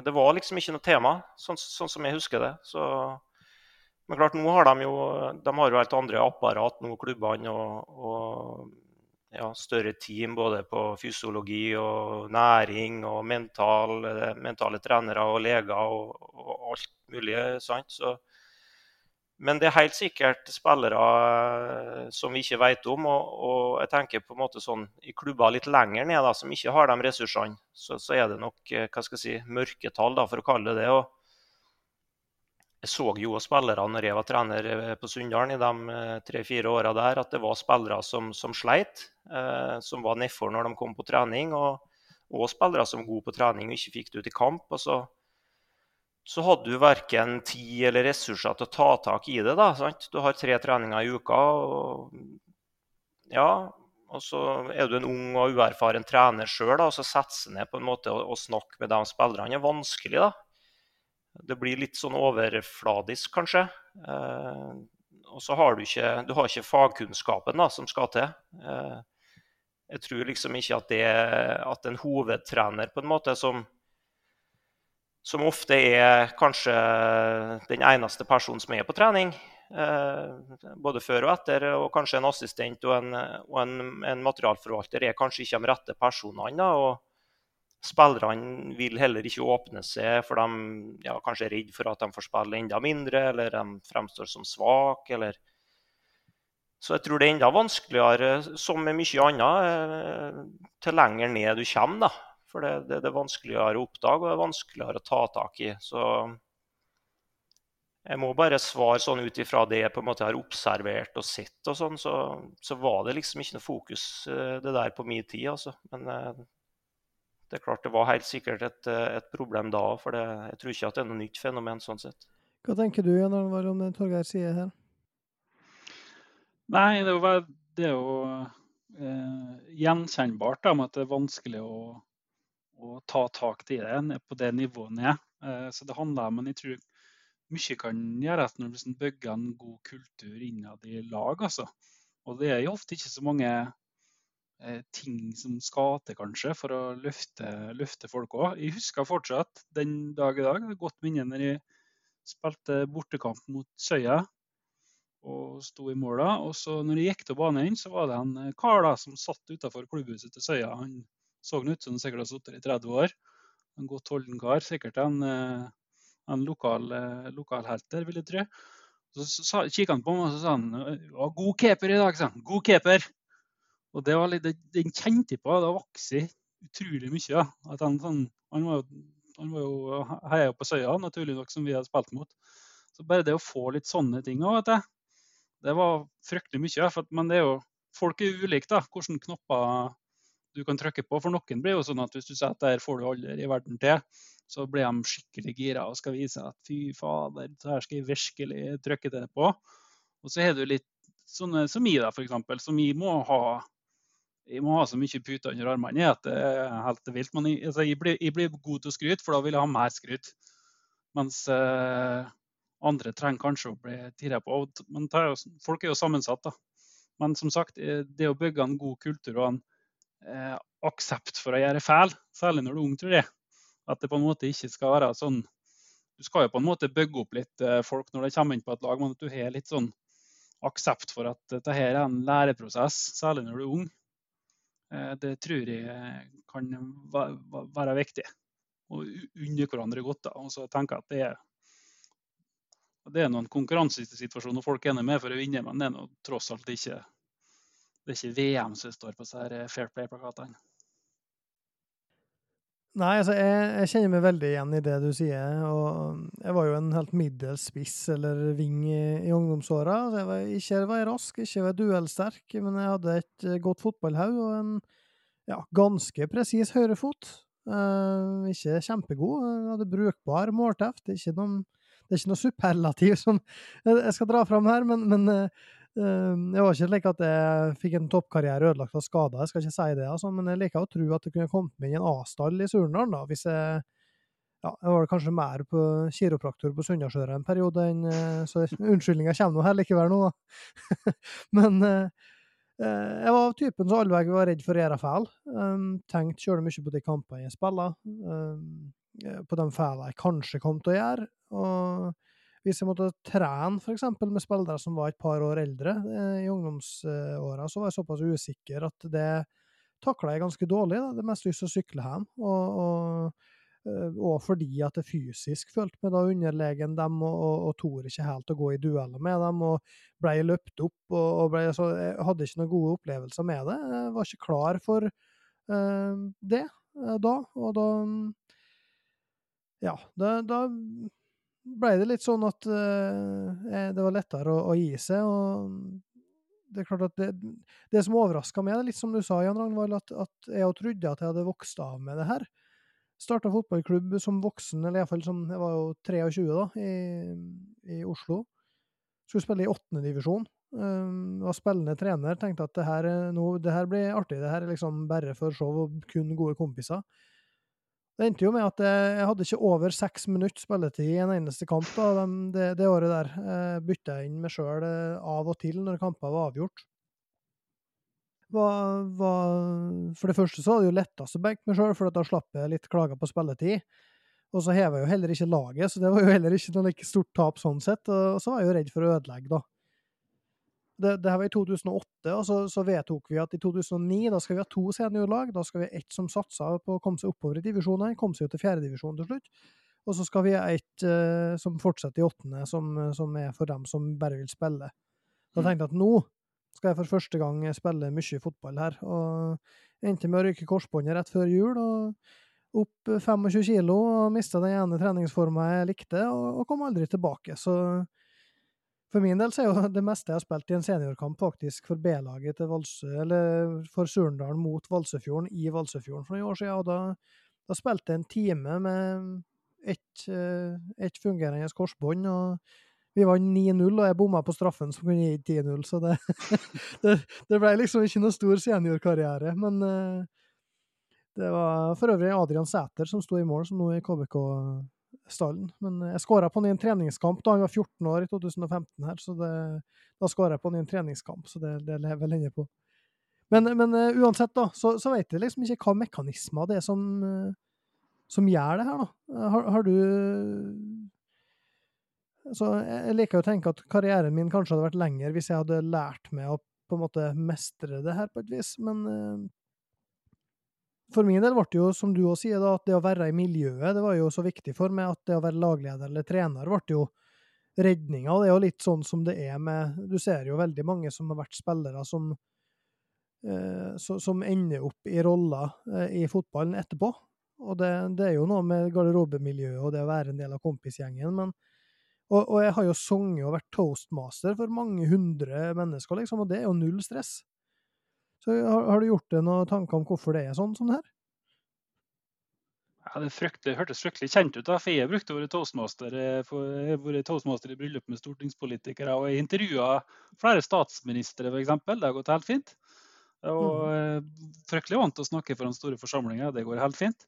det var liksom ikke noe tema, sånn, sånn som jeg husker det. Så men klart, nå har de jo de har jo helt andre apparat, nå klubbene, og, og ja, større team både på fysiologi og næring og mental, mentale trenere og leger og, og alt mulig. sant? Så, men det er helt sikkert spillere eh, som vi ikke vet om. Og, og, jeg tenker på en måte sånn i klubber litt lenger ned da, som ikke har de ressursene, så, så er det nok eh, hva skal jeg si, mørketall, da, for å kalle det det. og jeg så jo spillere når jeg var trener eh, på Sunndalen i de eh, tre-fire åra der, at det var spillere som, som sleit, eh, som var nedfor når de kom på trening. Og, og spillere som var gode på trening og ikke fikk det ut i kamp. og så, så hadde du verken tid eller ressurser til å ta tak i det. da, sant? Du har tre treninger i uka. og ja, og så er du en ung og uerfaren trener sjøl, og så sette seg ned på en måte og, og snakke med de spillerne er vanskelig. da. Det blir litt sånn overfladisk, kanskje. Eh, og så har du ikke, du har ikke fagkunnskapen da, som skal til. Eh, jeg tror liksom ikke at det at en hovedtrener på en måte som, som ofte er kanskje den eneste personen som er på trening, eh, både før og etter, og kanskje en assistent og en, og en, en materialforvalter er kanskje ikke de rette personene. da, og Spillerne vil heller ikke åpne seg, for de ja, kanskje er redd for at de får spille enda mindre, eller de fremstår som svake. Eller... Så jeg tror det er enda vanskeligere, som med mye annet, eh, til lenger ned du kommer. da. For det, det, det, er vanskeligere å oppdage og det er vanskeligere å ta tak i. Så jeg må bare svare sånn ut ifra det jeg på en måte har observert og sett, og sånn, så, så var det liksom ikke noe fokus eh, det der på min tid. altså. Men eh, det er klart det var helt sikkert et, eh, et problem da for det, jeg tror ikke at det er noe nytt fenomen sånn sett. Hva tenker du Jan Alvar, om det Torgeir sier her? Nei, det er jo, det er jo eh, gjenkjennbart da, med at det er vanskelig å, å ta tak i det på det nivået ned. Eh, så det handler om, men jeg tror mye kan gjøres når du bygger en god kultur innad i lag. altså. Og det er jo ofte ikke så mange ting som skal til, kanskje, for å løfte, løfte folk òg. Jeg husker fortsatt den dag i dag. Godt minne når jeg spilte bortekamp mot Søya og sto i mål da. Og så når jeg gikk til banen, så var det en eh, kar da, som satt utenfor klubbhuset til Søya. Han så ut som han sikkert har sittet i 30 år. En godt holden kar. Sikkert en, eh, en lokal, lokalhelt der, vil jeg tro. Så, så kikket han på meg og så sa han, 'God keeper i dag', sa han. 'God keeper'. Og det var litt, Den kjente jeg på. Det vokste utrolig mye. At han, sånn, han, var jo, han var jo heia på Søya, naturlig nok, som vi hadde spilt mot. Så bare det å få litt sånne ting òg. Det var fryktelig mye. For, men det er jo, folk er ulike, da. Hvilke knopper du kan trykke på. For noen blir jo sånn at hvis du sier at der får du aldri i verden til, så blir de skikkelig gira og skal vise at fy fader, så her skal jeg virkelig trykke det på. Og så har du litt sånne som jeg, da, f.eks., som jeg må ha jeg må ha så mye puter under armene at det er helt vilt. Men jeg, altså, jeg, blir, jeg, blir, god til å skryte, for da vil jeg ha mer skryt. Mens eh, andre trenger kanskje å bli tirra på. Men er jo, folk er jo sammensatt. da. Men som sagt, eh, det å bygge en god kultur og en eh, aksept for å gjøre feil, særlig når du er ung, tror jeg, at det på en måte ikke skal være sånn Du skal jo på en måte bygge opp litt eh, folk når de kommer inn på et lag, men at du har litt sånn aksept for at dette her er en læreprosess, særlig når du er ung. Eh, det tror jeg kan være viktig. Og unne hverandre godt. da, og så tenker jeg at det er det er noen konkurransesituasjoner folk er med for å vinne, men det er noe, tross alt ikke det er ikke VM som står på disse Fair Play-plakatene. Nei, altså jeg, jeg, kjenner meg veldig igjen i det du sier. og Jeg var jo en helt middels spiss eller ving i, i ungdomsåra. Jeg var, ikke var jeg rask, ikke var duellsterk, men jeg hadde et eh, godt fotballhode og en ja, ganske presis høyrefot. Uh, ikke kjempegod, jeg hadde brukbar målteft. Det er ikke noe, det er ikke noe superlativ som jeg skal dra fram her, men, men uh, Det var ikke slik at jeg fikk en toppkarriere ødelagt av skader, jeg skal ikke si det, altså, men jeg liker å tro at det kunne kommet meg inn i en A-stall i Surnadal, da, hvis jeg ja, jeg var kanskje mer på kiropraktor på Sunndalsøra en periode enn Så unnskyldninga kommer nå her likevel nå, da. Men jeg var typen som allveg var redd for å gjøre feil. Um, tenkte sjøl mye på de kampene jeg spiller, um, på de feilene jeg kanskje kom til å gjøre. Og hvis jeg måtte trene f.eks. med spillere som var et par år eldre eh, i ungdomsåra, så var jeg såpass usikker at det takla jeg ganske dårlig. Da. Det mest lyst til å sykle hjem. Og, og, eh, og, fordi at jeg fysisk følte meg da underlegen dem, og, og, og torde ikke helt å gå i dueller med dem, og ble løpt opp. og, ble, så Jeg hadde ikke noen gode opplevelser med det. Jeg var ikke klar for uh, det da. Og da Ja, da, da ble det litt sånn at uh, det var lettere å, å, gi seg. og det er klart at det, det som overraska meg, litt som du sa, Jan Ragnvald, at, at jeg trodde at jeg hadde vokst av med det her. Starta fotballklubb som voksen, eller iallfall som Jeg var jo 23 da, i, i Oslo. Skulle spille i åttendedivisjon. Um, var spillende trener. Tenkte at det her, no, det her blir artig. Det her er liksom bare for show og kun gode kompiser. Det endte jo med at jeg hadde ikke over seks minutter spilletid i en eneste kamp da, det, det, året der. Jeg bytta inn meg sjøl eh, av og til når kamper var avgjort. Var, var, for det første så var det jo lettest å benke meg sjøl, for da slapp jeg litt klager på spilletid. Og så heva jeg jo heller ikke laget, så det var jo heller ikke noe like stort tap sånn sett. Og så var jeg jo redd for å ødelegge, da det, det, her var i 2008, og så, så, vedtok vi at i 2009 da skal vi ha to seniorlag. Da skal vi ha ett som satser på å komme seg oppover i divisjonene, komme seg til fjerdedivisjon til slutt. Og så skal vi ha ett uh, som fortsetter i åttende, som, som, er for dem som bare vil spille. Da mm. tenkte jeg at nå skal jeg for første gang spille mye fotball her. Og endte med å ryke korsbåndet rett før jul. og Opp 25 kilo og mista den ene treningsforma jeg likte, og, og kom aldri tilbake. Så for min del så er jo det meste jeg har spilt i en seniorkamp, faktisk for B-laget til Valsø, eller for Surndalen mot Valsøfjorden i Valsøfjorden for noen år siden. Og da, da spilte jeg en time med ett eh, et fungerende korsbånd. og vi vant 9-0, og jeg bomma på straffen som kunne gi 10-0, så det, det, det, ble liksom ikke noe stor seniorkarriere. Men eh, det var for øvrig Adrian Sæter som sto i mål, som nå er KBK stallen. Men jeg skåra på han i en treningskamp da han var 14 år i 2015, her, så det, da skåra jeg på han i en treningskamp, så det, det lever jeg lenge på. Men, men uh, uansett, da, så, så vet jeg liksom ikke hva mekanismer det er som, uh, som gjør det her, da. Har, har du Så jeg liker å tenke at karrieren min kanskje hadde vært lengre hvis jeg hadde lært meg å på en måte mestre det her på et vis, men for min del ble det jo, som du også sier, da, at det å være i miljøet det var jo så viktig for meg at det å være lagleder eller trener ble jo redninga. Det er jo litt sånn som det er med Du ser jo veldig mange som har vært spillere som, eh, som ender opp i roller eh, i fotballen etterpå. Og det, det, er jo noe med garderobemiljøet og det å være en del av kompisgjengen. men og, og jeg har jo sunget og vært toastmaster for mange hundre mennesker, liksom, og det er jo null stress. Så har, har, du gjort deg noen tanker om hvorfor det er sånn som det her? Ja, det, det, hørtes fryktelig kjent ut. da, for Jeg brukte være toastmaster, har vært toastmaster i bryllup med stortingspolitikere. og Jeg intervjua flere statsministre, f.eks. Det har gått helt fint. Og mm. fryktelig vant til å snakke foran store forsamlinger. Det går helt fint.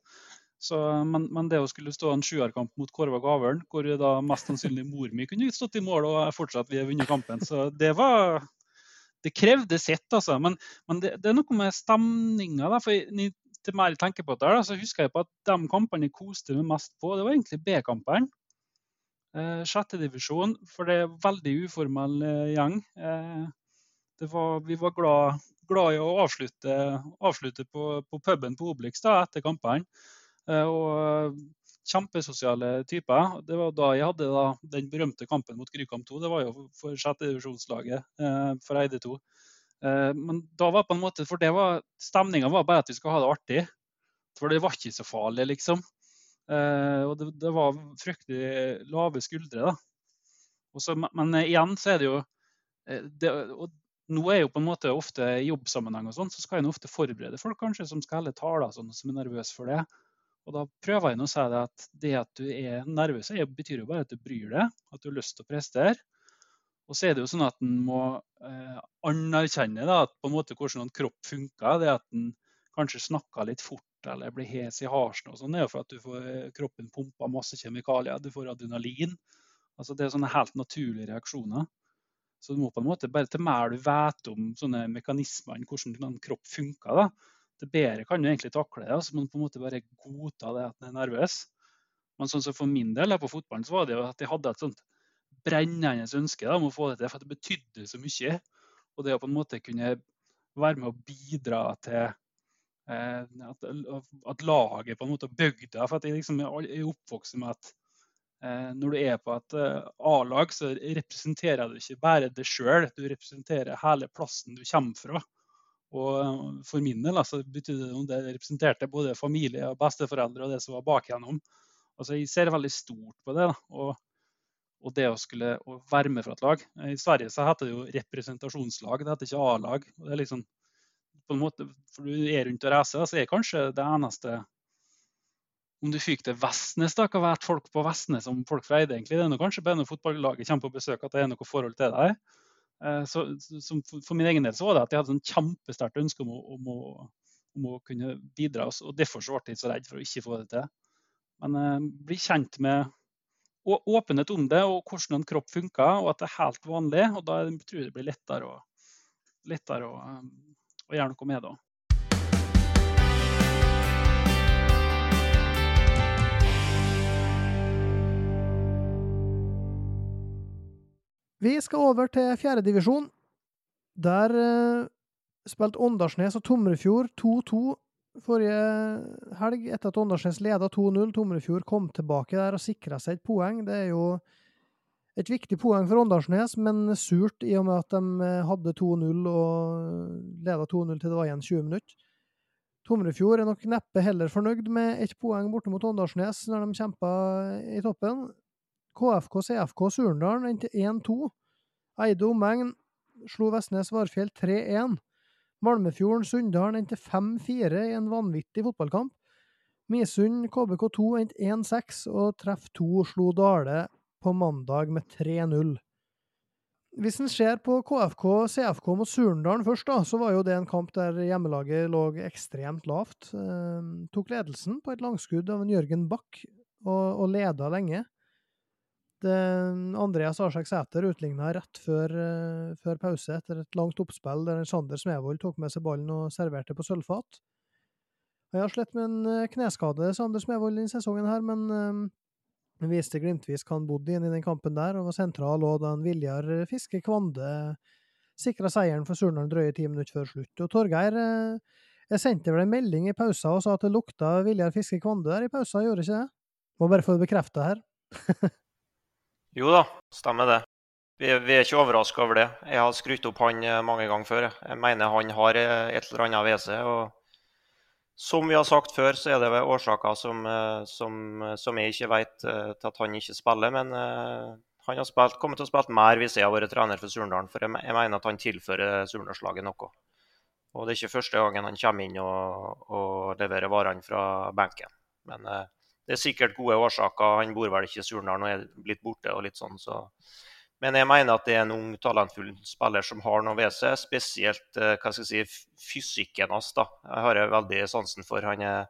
Så, men, men, det å skulle stå en sjuerkamp mot Korva Gavøren, hvor da mest sannsynlig mor mi kunne stått i mål og fortsatt vi har vunnet kampen, så det var, det krevde sitt, altså. Men, men det, det, er noe med stemninga. Til mer jeg på det, da, så husker jeg på at de kampene jeg koste meg mest på, det var egentlig B-kampene. Eh, Sjettedivisjon, for det er veldig uformell eh, gjeng. Eh, var, vi var glad, glad, i å avslutte, avslutte på, på, puben på Obelix etter kampene. Eh, og kjempesosiale typer. Det var da jeg hadde da, den berømte kampen mot Grykamp 2. Det var jo for sjettedivisjonslaget eh, for Eide 2. Eh, men da var på en måte, for stemninga var bare at vi skulle ha det artig. For det var ikke så farlig, liksom. Eh, og det, det, var fryktelig lave skuldre. da. Også, men igjen så er det jo eh, det, og nå er jo på en måte ofte i jobbsammenheng og sånn, så skal en ofte forberede folk kanskje som skal holde taler, sånn, som er nervøse for det. Og da prøver jeg å si det at det at du er nervøs, betyr jo bare at du bryr deg, at du har lyst til å prestere. Og så er det jo sånn at en må eh, anerkjenne da, at på en måte hvordan en kropp funker. Det at en kanskje snakker litt fort eller blir hes i harsen, og sånn, er jo for at du får eh, kroppen pumpa masse kjemikalier. Du får adrenalin. Altså Det er sånne helt naturlige reaksjoner. Så du må på en måte bare til mer du vet om sånne mekanismer, hvordan en kropp funker, da, det bedre kan du egentlig takle det. altså Man på en måte bare godta det at en er nervøs. Men sånn som for min del på fotballen så var det jo at jeg hadde et sånt brennende ønske da, om å få det til, for det betydde så mye. Og det å på en måte kunne være med å bidra til eh, at, at, laget på en måte bygda For jeg liksom er oppvokst med at eh, når du er på et eh, A-lag, så representerer du ikke bare deg sjøl, du representerer hele plassen du kommer fra. Og eh, for min del altså, betydde det noe. det representerte både familie og besteforeldre og det som var bakgjennom. Altså, jeg ser veldig stort på det. Og, og det å skulle å være med fra et lag. I Sverige så heter det jo representasjonslag, det heter ikke A-lag. det er liksom på en måte, For du er rundt og reiser, så er kanskje det eneste Om du fyker til Vestnes, da, hva vært folk på Vestnes om folk fra Eide egentlig? Det er noe, kanskje bare når fotballaget kommer på besøk at det er noe forhold til deg. Eh, så, for min egen del så var det at jeg hadde et kjempesterkt ønske om å, om, å, om å, kunne bidra. og Derfor så ble jeg så redd for å ikke få det til. Men eh, bli kjent med åpenhet om det og hvordan en kropp funker, og at det er helt vanlig. og Da tror jeg det blir lettere å, lettere å, eh, å gjøre noe med det. Vi skal over til fjerdedivisjon. Der uh, spilte Åndalsnes og Tomrefjord 2-2 forrige helg, etter at Åndalsnes leda 2-0. Tomrefjord kom tilbake der og sikra seg et poeng. Det er jo et viktig poeng for Åndalsnes, men surt i og med at de eh, hadde 2-0 og leda 2-0 til det var igjen 20 minutter. Tomrefjord er nok neppe heller fornøyd med ett poeng borte mot Åndalsnes når de kjempa i toppen. KFK CFK Surndalen endte 1-2. Eide omegn slo Vestnes Varfjell 3-1. Malmefjorden Sunndalen endte 5-4 i en vanvittig fotballkamp. Misund KBK2 endte 1-6, og Treff 2 slo Dale på mandag med 3-0. Hvis en ser på KFK CFK mot Surndalen først, da, så var jo det en kamp der hjemmelaget lå ekstremt lavt. Eh, tok ledelsen på et langskudd av en Jørgen Bach, og, og leda lenge. Det, Andreas Arsek Sæter utligna rett før, uh, før, pause etter et langt oppspill der Sander Smevold tok med seg ballen og serverte på sølvfat. Jeg har slitt med en uh, kneskade, Sander Smevold, denne sesongen her, men uh, viste glimtvis hva han bodde inn i den kampen der, og var sentral òg da en Viljar Fiske Kvande sikra seieren for Surnadal drøye ti minutter før slutt. Og Torgeir, jeg sendte vel en melding i pausa og sa at det lukta Viljar Fiske Kvande der i pausa, gjorde ikke det? Må bare få det bekrefta her. Jo da, stemmer det. Vi, vi er ikke overraska over det. Jeg har skrytt opp han eh, mange ganger før. Jeg mener han har eh, et eller annet ved seg. og Som vi har sagt før, så er det årsaker som, eh, som, som jeg ikke vet til at han ikke spiller. Men han har spilt, kommet til å spille mer hvis jeg har vært trener for Surndalen. For jeg, jeg, mener at han tilfører Surndalslaget noe. Og det er ikke første gangen han kommer inn og, og leverer varene fra benken. Men det er sikkert gode årsaker. Han bor vel ikke i Surnadal og er blitt borte. og litt sånn, så... Men jeg mener at det er en ung, talentfull spiller som har noe ved seg. Spesielt eh, hva skal jeg si, fysikken hans. da. Jeg har jeg veldig sansen for. Han, er,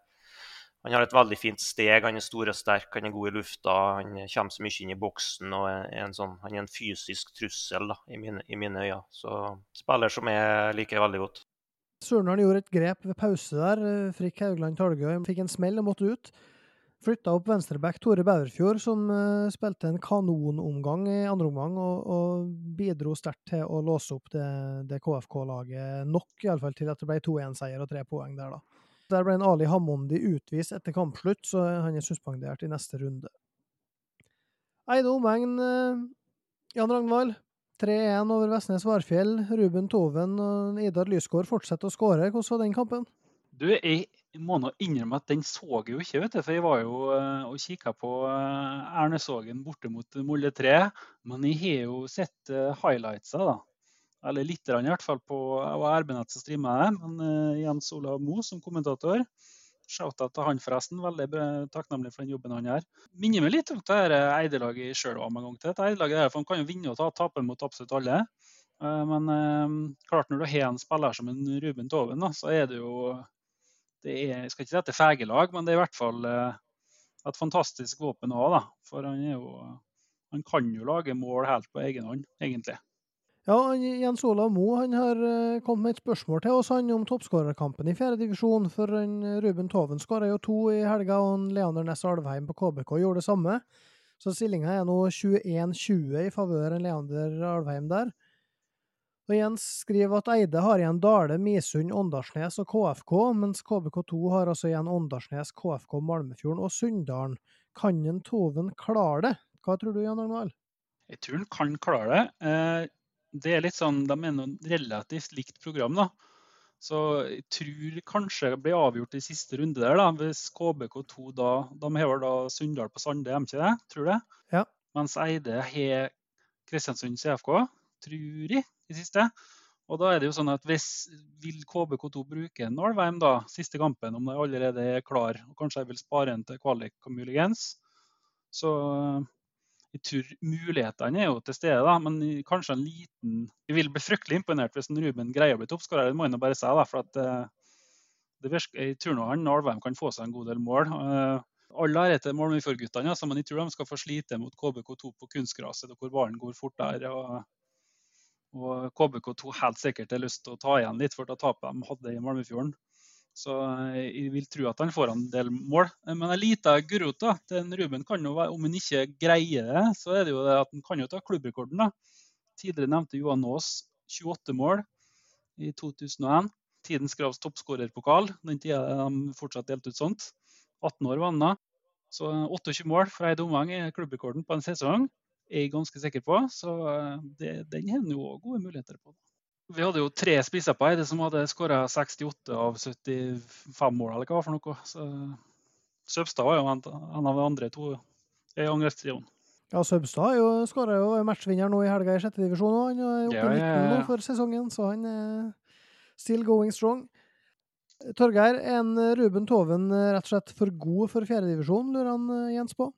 han, har et veldig fint steg. Han er stor og sterk, han er god i lufta. Han kommer så mye inn i boksen. og er en sånn, Han er en fysisk trussel da, i mine, i mine øyne. Så spiller som jeg liker veldig godt. Surnadal gjorde et grep ved pause der. Frikk Haugland Talgøy fikk en smell og måtte ut. Flytta opp venstreback Tore Bauerfjord, som uh, spilte en kanonomgang i andre omgang, og, og bidro sterkt til å låse opp det, det KFK-laget nok, iallfall til at det ble 2-1-seier og tre poeng der, da. Der ble en Ali Hamondi utvist etter kampslutt, så han er suspendert i neste runde. Eide omegn, uh, Jan Ragnvald. 3-1 over Vestnes Varfjell. Ruben Toven og Idar Lysgård fortsetter å skåre. Hvordan var den kampen? Du, jeg må nå innrømme at den så jeg jo ikke, vet du, for jeg var jo uh, og kikka på uh, Ernesågen borte mot Molde 3. Men jeg har jo sett uh, highlightsa, da. Eller litt i hvert fall på RB-nett som streama det. Men Jens Olav Moe som kommentator. Shout-out til han, forresten. Veldig takknemlig for den jobben han gjør. Minner meg litt om det Eidelaget jeg sjøl var med en gang til. Eide-laget for Han kan jo vinne og ta, tape mot absolutt alle. Eh, men eh, klart når du har en spiller som en Ruben Toven, da, så er det jo det er, Jeg skal ikke si at det er fegelag, men det er i hvert fall eh, et fantastisk våpen å ha. da, For han jo han kan jo lage mål helt på egen hånd, egentlig. Ja, Jens Olav Mo han har uh, kommet med et spørsmål til oss han om toppskårerkampen i 4. divisjon. For han, Ruben Toven skåra jo to i helga, og Leander Næss Alvheim på KBK gjorde det samme. Så stillinga er nå 21-20 i favør Leander Alvheim der. Og Jens skriver at Eide har igjen Dale, Misund, Åndalsnes og KFK, mens KBK2 har altså igjen Åndalsnes, KFK, Malmefjorden og Sunndalen. Kan en Toven klare det? Hva tror du, Jan Arnvald? Jeg tror han kan klare det. Eh, det er litt sånn, De er noe relativt likt program. da. Så jeg tror kanskje det blir avgjort i siste runde der, da, hvis KBK2 da De har vel da Sunndal på Sande, er de ikke det? Tror det? Ja. Mens Eide har Kristiansund CFK, tror jeg, i siste. Og da er det jo sånn at hvis Vil KBK2 bruke en da, siste kampen, om de allerede er klar, og kanskje jeg vil spare en til kvalik muligens, så jeg tror mulighetene er jo til stede, da, men kanskje en liten Jeg vil bli fryktelig imponert hvis en Ruben greier å bli toppskårer, det må jeg bare si. da, for at eh, det virker, Jeg tror han Alvheim kan få seg en god del mål. Alle All ære til Målmøyfjord-guttene, altså, men jeg tror de skal få slite mot KBK2 på kunstgraset, hvor ballen går fort der. og og KBK2 helt sikkert har lyst til å ta igjen litt for det tapet de hadde i Malmefjorden. Så eh, jeg vil tro at han får en del mål. Eh, men en liten gulrot til en Ruben kan jo være, om han ikke greier det, så er det jo det at han kan jo ta klubbrekorden. da. Tidligere nevnte Johan Aas 28 mål i 2001. Tidens Gravs toppskårerpokal. Den tida de fortsatt delte ut sånt. 18 år var han da. Så 28 mål fra Eid omgang er klubbrekorden på en sesong. Er jeg ganske sikker på. Så eh, det, den har jo gode muligheter på. Vi hadde jo tre spisser på Eide som hadde skåra 68 av 75 mål, eller hva for noe. Så Søbstad var jo en, en av de andre to i angrepstrioen. Ja, Søbstad jo, skåra jo matchvinner nå i helga i sjette divisjon. Han er oppe i ja, 19 ja, ja. for sesongen, så han er still going strong. Torgeir, er en Ruben Toven rett og slett for god for fjerdedivisjon, lurer han eh, Jens på?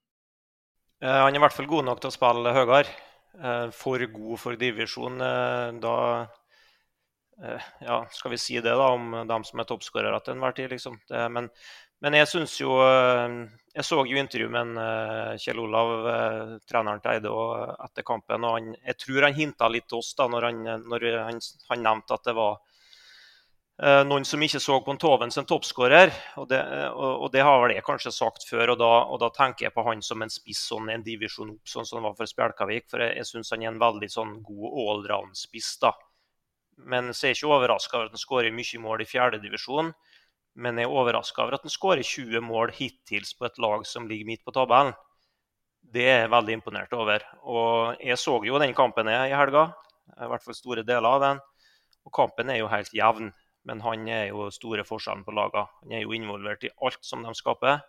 Eh, han er i hvert fall god nok til å spille høyere. Eh, for god for divisjon, da Eh, ja, skal vi si det da, om dem som er toppskårere til enhver tid, liksom. Det, men, men, jeg syns jo Jeg så jo intervju med Kjell Olav, treneren til Eide, etter kampen. og han, Jeg tror han hinta litt til oss da når han, når han, han nevnte at det var noen som ikke så på Toven som toppskårer. Og, og, og, det har vel jeg kanskje sagt før, og da, og da, tenker jeg på han som en spiss, sånn en divisjon opp, sånn som han var for Spjelkavik. For jeg, jeg syns han er en veldig sånn god allround-spiss. da. Men så er jeg ikke overraska over at han skårer mye mål i fjerdedivisjon. Men jeg er overraska over at han skårer 20 mål hittils på et lag som ligger midt på tabellen. Det er jeg veldig imponert over. Og jeg så jo den kampen i helga. I hvert fall store deler av den. Og kampen er jo helt jevn. Men han er jo store forskjellen på lagene. Han er jo involvert i alt som de skaper.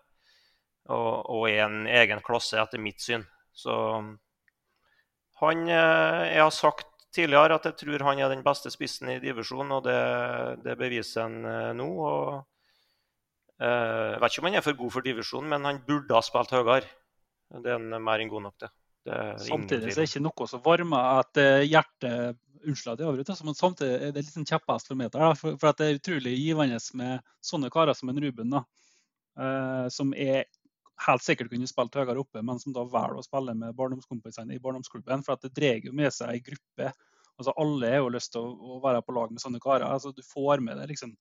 Og, og er en egen klasse, etter mitt syn. Så han eh, Jeg har sagt tidligere at jeg tror han er den beste spissen i divisjonen, og det, det beviser han uh, nå. og uh, Jeg vet ikke om han er for god for divisjonen, men han burde ha spilt høyere. Det er han mer enn god nok til. Samtidig er det ikke noe som varmer at hjertet Unnskyld at jeg avbryter, men samtidig er det litt sånn kjepphest for. For, det er utrolig givende med sånne karer som en Ruben, da, som er helt sikkert kunne spilt høyere oppe, men som da velger å spille med barndomskompisene i barndomsklubben. For at det drar jo med seg ei gruppe. Altså Alle har jo lyst til å, å, være på lag med sånne karer. Altså Du får med deg liksom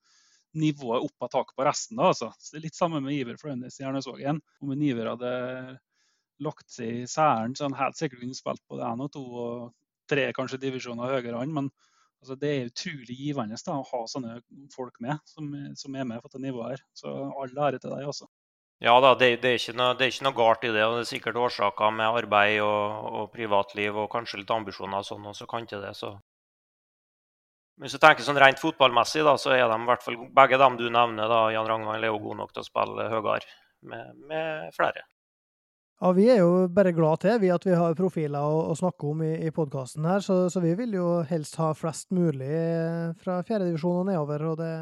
nivået opp av taket på resten. da, altså. Så det er Litt samme med Iver Frøynes i Hjernøsvågen. Om en Iver hadde lagt seg i særen, så han helt sikkert kunne spilt på det én og to og tre kanskje divisjoner høyere enn. Men altså, det er utrolig givende da, å ha sånne folk med, som, som er med på dette nivået her. Så all ære til deg, altså. Ja da, det, det, er noe, det, er ikke noe, galt i det. og Det er sikkert årsaker med arbeid og, og privatliv og kanskje litt ambisjoner og sånn, og så kan ikke det, så hvis du tenker sånn rent fotballmessig, da, så er de i hvert fall begge dem du nevner, da, Jan Ragnvald, er jo gode nok til å spille høyere med, med, flere. Ja, Vi er jo bare glad til vi at vi har profiler å, å snakke om i, i podkasten her, så, så, vi vil jo helst ha flest mulig fra fjerdedivisjon og nedover. og det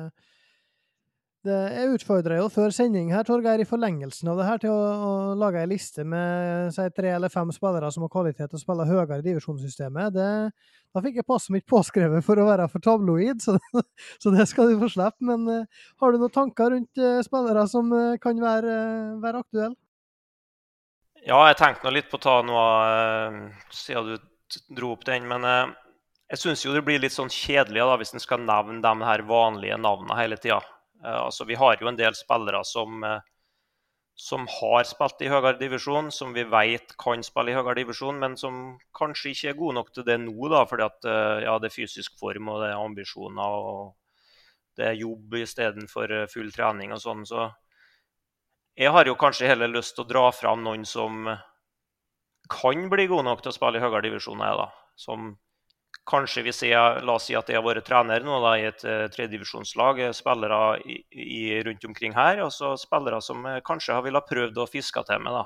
Det, jeg utfordra jo før sending her, Torgeir, i forlengelsen av det her, til å, å lage ei liste med si, tre eller fem spillere som har kvalitet til å spille høyere i divisjonssystemet. Det, da fikk jeg passet mitt påskrevet for å være for tabloid, så, så det skal du få slippe. Men uh, har du noen tanker rundt uh, spillere som kan være, være aktuelle? Ja, jeg tenkte litt på å ta noe siden du dro opp den. Men jeg syns jo det blir litt sånn kjedelig da, hvis en skal nevne de her vanlige navnene hele tida. Eh, altså, vi har jo en del spillere som, eh, som har spilt i høyere divisjon, som vi vet kan spille i høyere divisjon, men som kanskje ikke er gode nok til det nå, da, fordi at, eh, ja, det er fysisk form og det er ambisjoner og det er jobb istedenfor full trening og sånn. Så jeg har jo kanskje heller lyst til å dra fram noen som kan bli gode nok til å spille i høyere divisjoner. Som Kanskje vil jeg la oss si at jeg har vært trener nå da, i et uh, tredjedivisjonslag, eh, spillere i, i, rundt omkring her, og så spillere som uh, kanskje har villet prøvd å fiske til meg. da.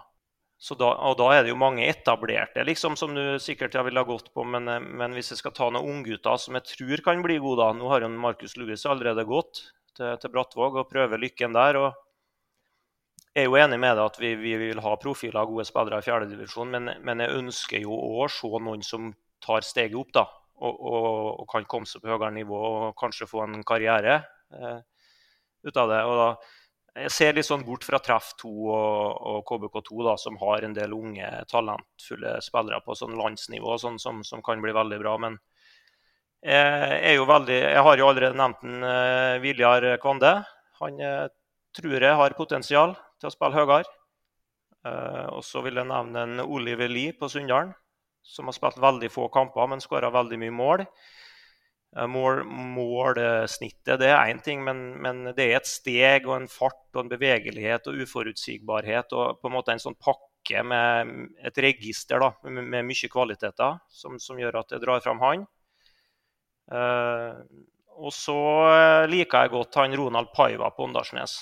Da, og da er det jo mange etablerte liksom, som du sikkert jeg ville ha gått på. Men, men, hvis jeg skal ta noen unggutter som jeg tror kan bli gode da, Nå har jo Markus Louis allerede gått til, til Brattvåg og prøver lykken der. og Jeg er jo enig med deg at vi, vi vil ha profiler av gode spillere i fjerdedivisjon, men, men jeg ønsker jo å se noen som tar steget opp. da og, og, og, kan komme seg på høyere nivå og kanskje få en karriere eh, ut av det. Og da, jeg ser litt sånn bort fra Treff 2 og, og KBK2, da, som har en del unge, talentfulle spillere på sånn landsnivå sånn, som, som, kan bli veldig bra. Men jeg, er jo veldig, jeg har jo allerede nevnt en, uh, Viljar Kvande. Han uh, tror jeg har potensial til å spille høyere. Uh, og så vil jeg nevne en Oliver Lie på Sunndalen som har spilt veldig få kamper, men skåra veldig mye mål. Eh, mål, målsnittet det er én ting, men, men, det er et steg og en fart og en bevegelighet og uforutsigbarhet og på en måte en sånn pakke med et register da, med, mye kvaliteter som, som, gjør at jeg drar fram han. Uh, og så liker jeg godt han Ronald Paiva på Åndalsnes.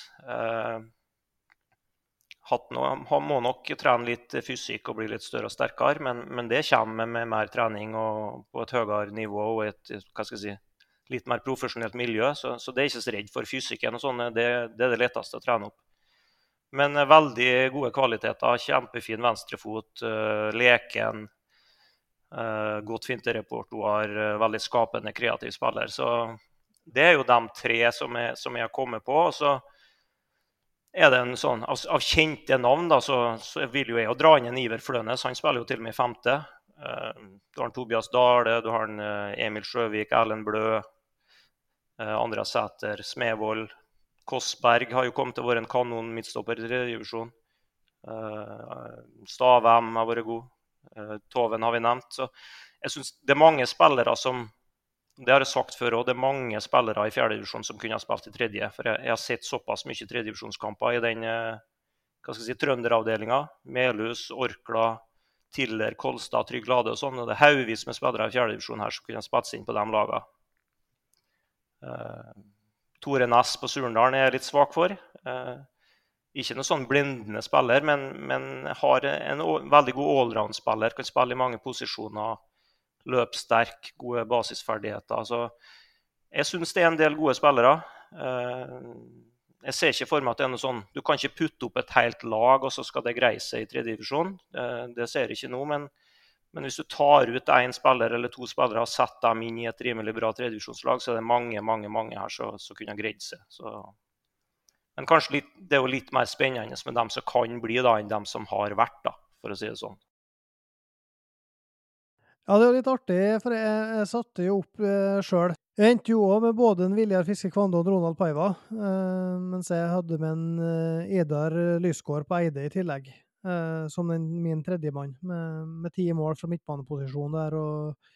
Noe, han må nok trene litt fysikk og bli litt større og sterkere, men, men det kommer med mer trening og på et høyere nivå og et si, litt mer profesjonelt miljø. Så, så det er ikke så redd for fysikken. og sånn, det, det, er det letteste å trene opp. Men eh, veldig gode kvaliteter. Kjempefin venstrefot, uh, leken. Uh, godt finterepertoar, uh, veldig skapende, kreativ spiller. Så det er jo de tre som jeg, som jeg har kommet på. og så er det en sånn, Av, av kjente navn da, så, så, vil jo jeg jo dra inn en Iver Flønes. Han spiller jo til og med i femte. Uh, du har en Tobias Dale, du har en uh, Emil Sjøvik, Erlend Blø, uh, Andreas Sæter, Smevold. Kossberg har jo kommet til å være en kanon midtstopper i tredjedivisjon. Stavem har vært god. Toven har vi nevnt. Så jeg synes det er mange spillere som det har jeg sagt før òg. Det er mange spillere i fjerdedivisjon som kunne ha spilt i tredje. For jeg, jeg har sett såpass mye tredjedivisjonskamper i den eh, hva skal jeg si, trønderavdelinga. Melhus, Orkla, Tiller, Kolstad, Trygg Lade og sånn. Det er haugevis med spillere i fjerdedivisjon her som kunne ha spilt inn på de lagene. Uh, Tore Næss på Surndalen er jeg litt svak for. Uh, ikke noen sånn blindende spiller, men, men har en veldig god allround-spiller. Kan spille i mange posisjoner løpssterk, gode basisferdigheter. Så jeg syns det er en del gode spillere. Eh, jeg ser ikke for meg at det er noe sånn Du kan ikke putte opp et helt lag, og så skal det greie seg i tredjedivisjon. Eh, det ser jeg ikke nå. Men, men hvis du tar ut én spiller eller to spillere og setter dem inn i et rimelig bra tredjedivisjonslag, så er det mange mange, mange her som kunne ha greid seg. Så, men kanskje litt, det er jo litt mer spennende med dem som kan bli, da, enn dem som har vært, da, for å si det sånn. Ja, det var litt artig, for jeg, jeg satte jo opp eh, sjøl. Jeg endte jo òg med både en Viljar Fiske Kvande og Ronald Paiva, eh, mens jeg hadde med en eh, Idar Lysgård på Eide i tillegg, eh, som den, min tredjemann, med, med ti mål fra midtbaneposisjon der. og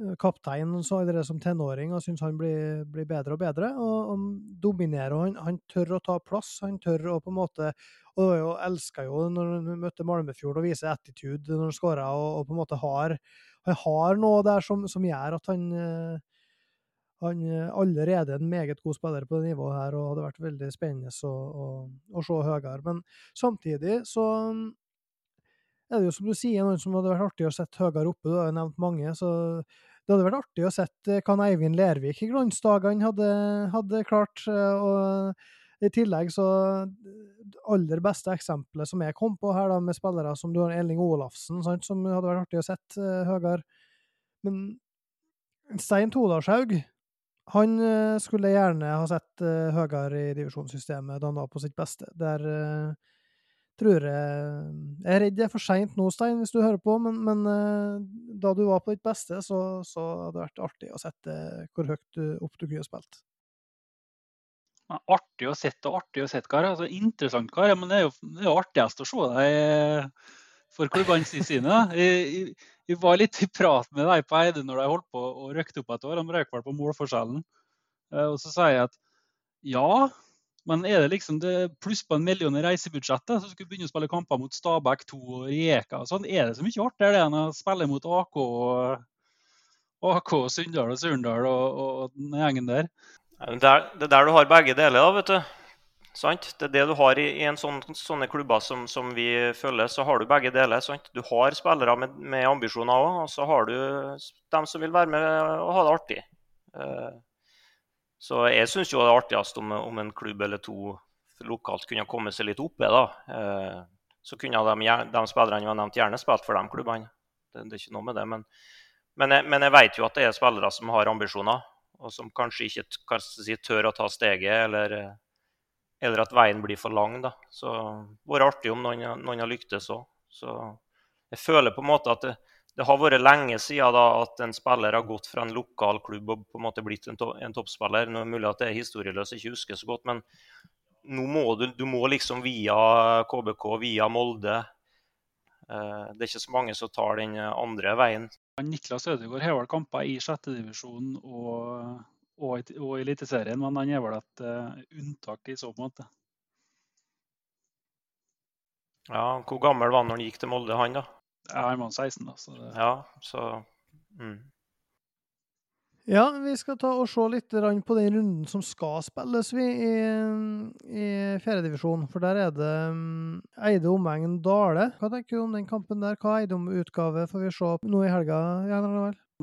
eh, Kaptein så allerede som tenåring og syns han blir, blir, bedre og bedre. Og, og dominerer. og han, han, tør å ta plass. Han tør å på en måte og jeg elska jo når han møtte Malmefjord og viser attitude når han skåra, og, og, på en måte har han har noe der som, som gjør at han eh, han allerede er en meget god spiller på det nivået her, og hadde vært veldig spennende å, å, å se høyere. Men samtidig så er det jo som du sier, noen som hadde vært artig å sette høyere oppe. Du har jo nevnt mange. så det hadde vært artig å sette hva Eivind Lervik i glansdagene hadde, hadde klart. Eh, og I tillegg så Det aller beste eksempelet som jeg kom på her, da, med spillere som du har Elling Olafsen, sant, som hadde vært artig å sett uh, høyere Men Stein Todalshaug han uh, skulle gjerne ha sett uh, høyere i divisjonssystemet da han var på sitt beste. Der uh, tror jeg Jeg er redd det er for seint nå, Stein, hvis du hører på, men, men da du var på ditt beste, så, så hadde det vært artig å sette hvor høyt du, opp du kunne spilt. Artig å sette og artig å sette, kar. Altså, interessant, kar. Men det er jo det er artigst å se deg for klubbene sine. Jeg, vi var litt i prat med deg på Eide når de holdt på og røkte opp et år. De røk vel på målforskjellen. Eh, og så sier jeg at ja, men er det liksom det pluss på en million i reisebudsjettet, så skulle begynne å spille kamper mot Stabæk 2 og Rijeka og sånn, er det så mye artigere det enn å spille mot AK og, AK Sunndal og Surndal og, og den gjengen der? Det er, er der du har begge deler, da, vet du. Sant? Det er det du har i, i en sånn, sånne klubber som, som, vi følger, så har du begge deler. Sant? Du har spillere med, med ambisjoner òg, og så har du dem som vil være med og ha det artig. Uh, så jeg syns jo det er artigst om, om, en klubb eller to lokalt kunne komme seg litt oppe. da. Uh, så kunne de, de spillerne vi har nevnt, gjerne spilt for de klubbene. Det, det, er ikke noe med det. Men, men, jeg, men jeg vet jo at det er spillere som har ambisjoner, og som kanskje ikke si, tør å ta steget. eller eller at veien blir for lang. da. Så det vært artig om noen, noen har lyktes òg. Så jeg føler på en måte at det, det, har vært lenge siden da at en spiller har gått fra en lokal klubb og på en måte blitt en, to, en toppspiller. Nå er det mulig at det er historieløst, ikke husker så godt, men nå må du, du må liksom via KBK, via Molde. Eh, det er ikke så mange som tar den andre veien. Niklas Ødegaard har vel kamper i sjettedivisjon og og, og Eliteserien, men han er vel et uh, unntak i så måte. Ja, Hvor gammel var han når han gikk til Molde, han da? Ja, Han var 16, da. Så det... Ja, så... Mm. Ja, vi skal ta og se litt på den runden som skal spilles vi i, i fjerdedivisjon. For der er det um, Eide omegn Dale. Hva tenker du om den kampen der? Hva Eide om-utgave får vi se nå i helga? Ja,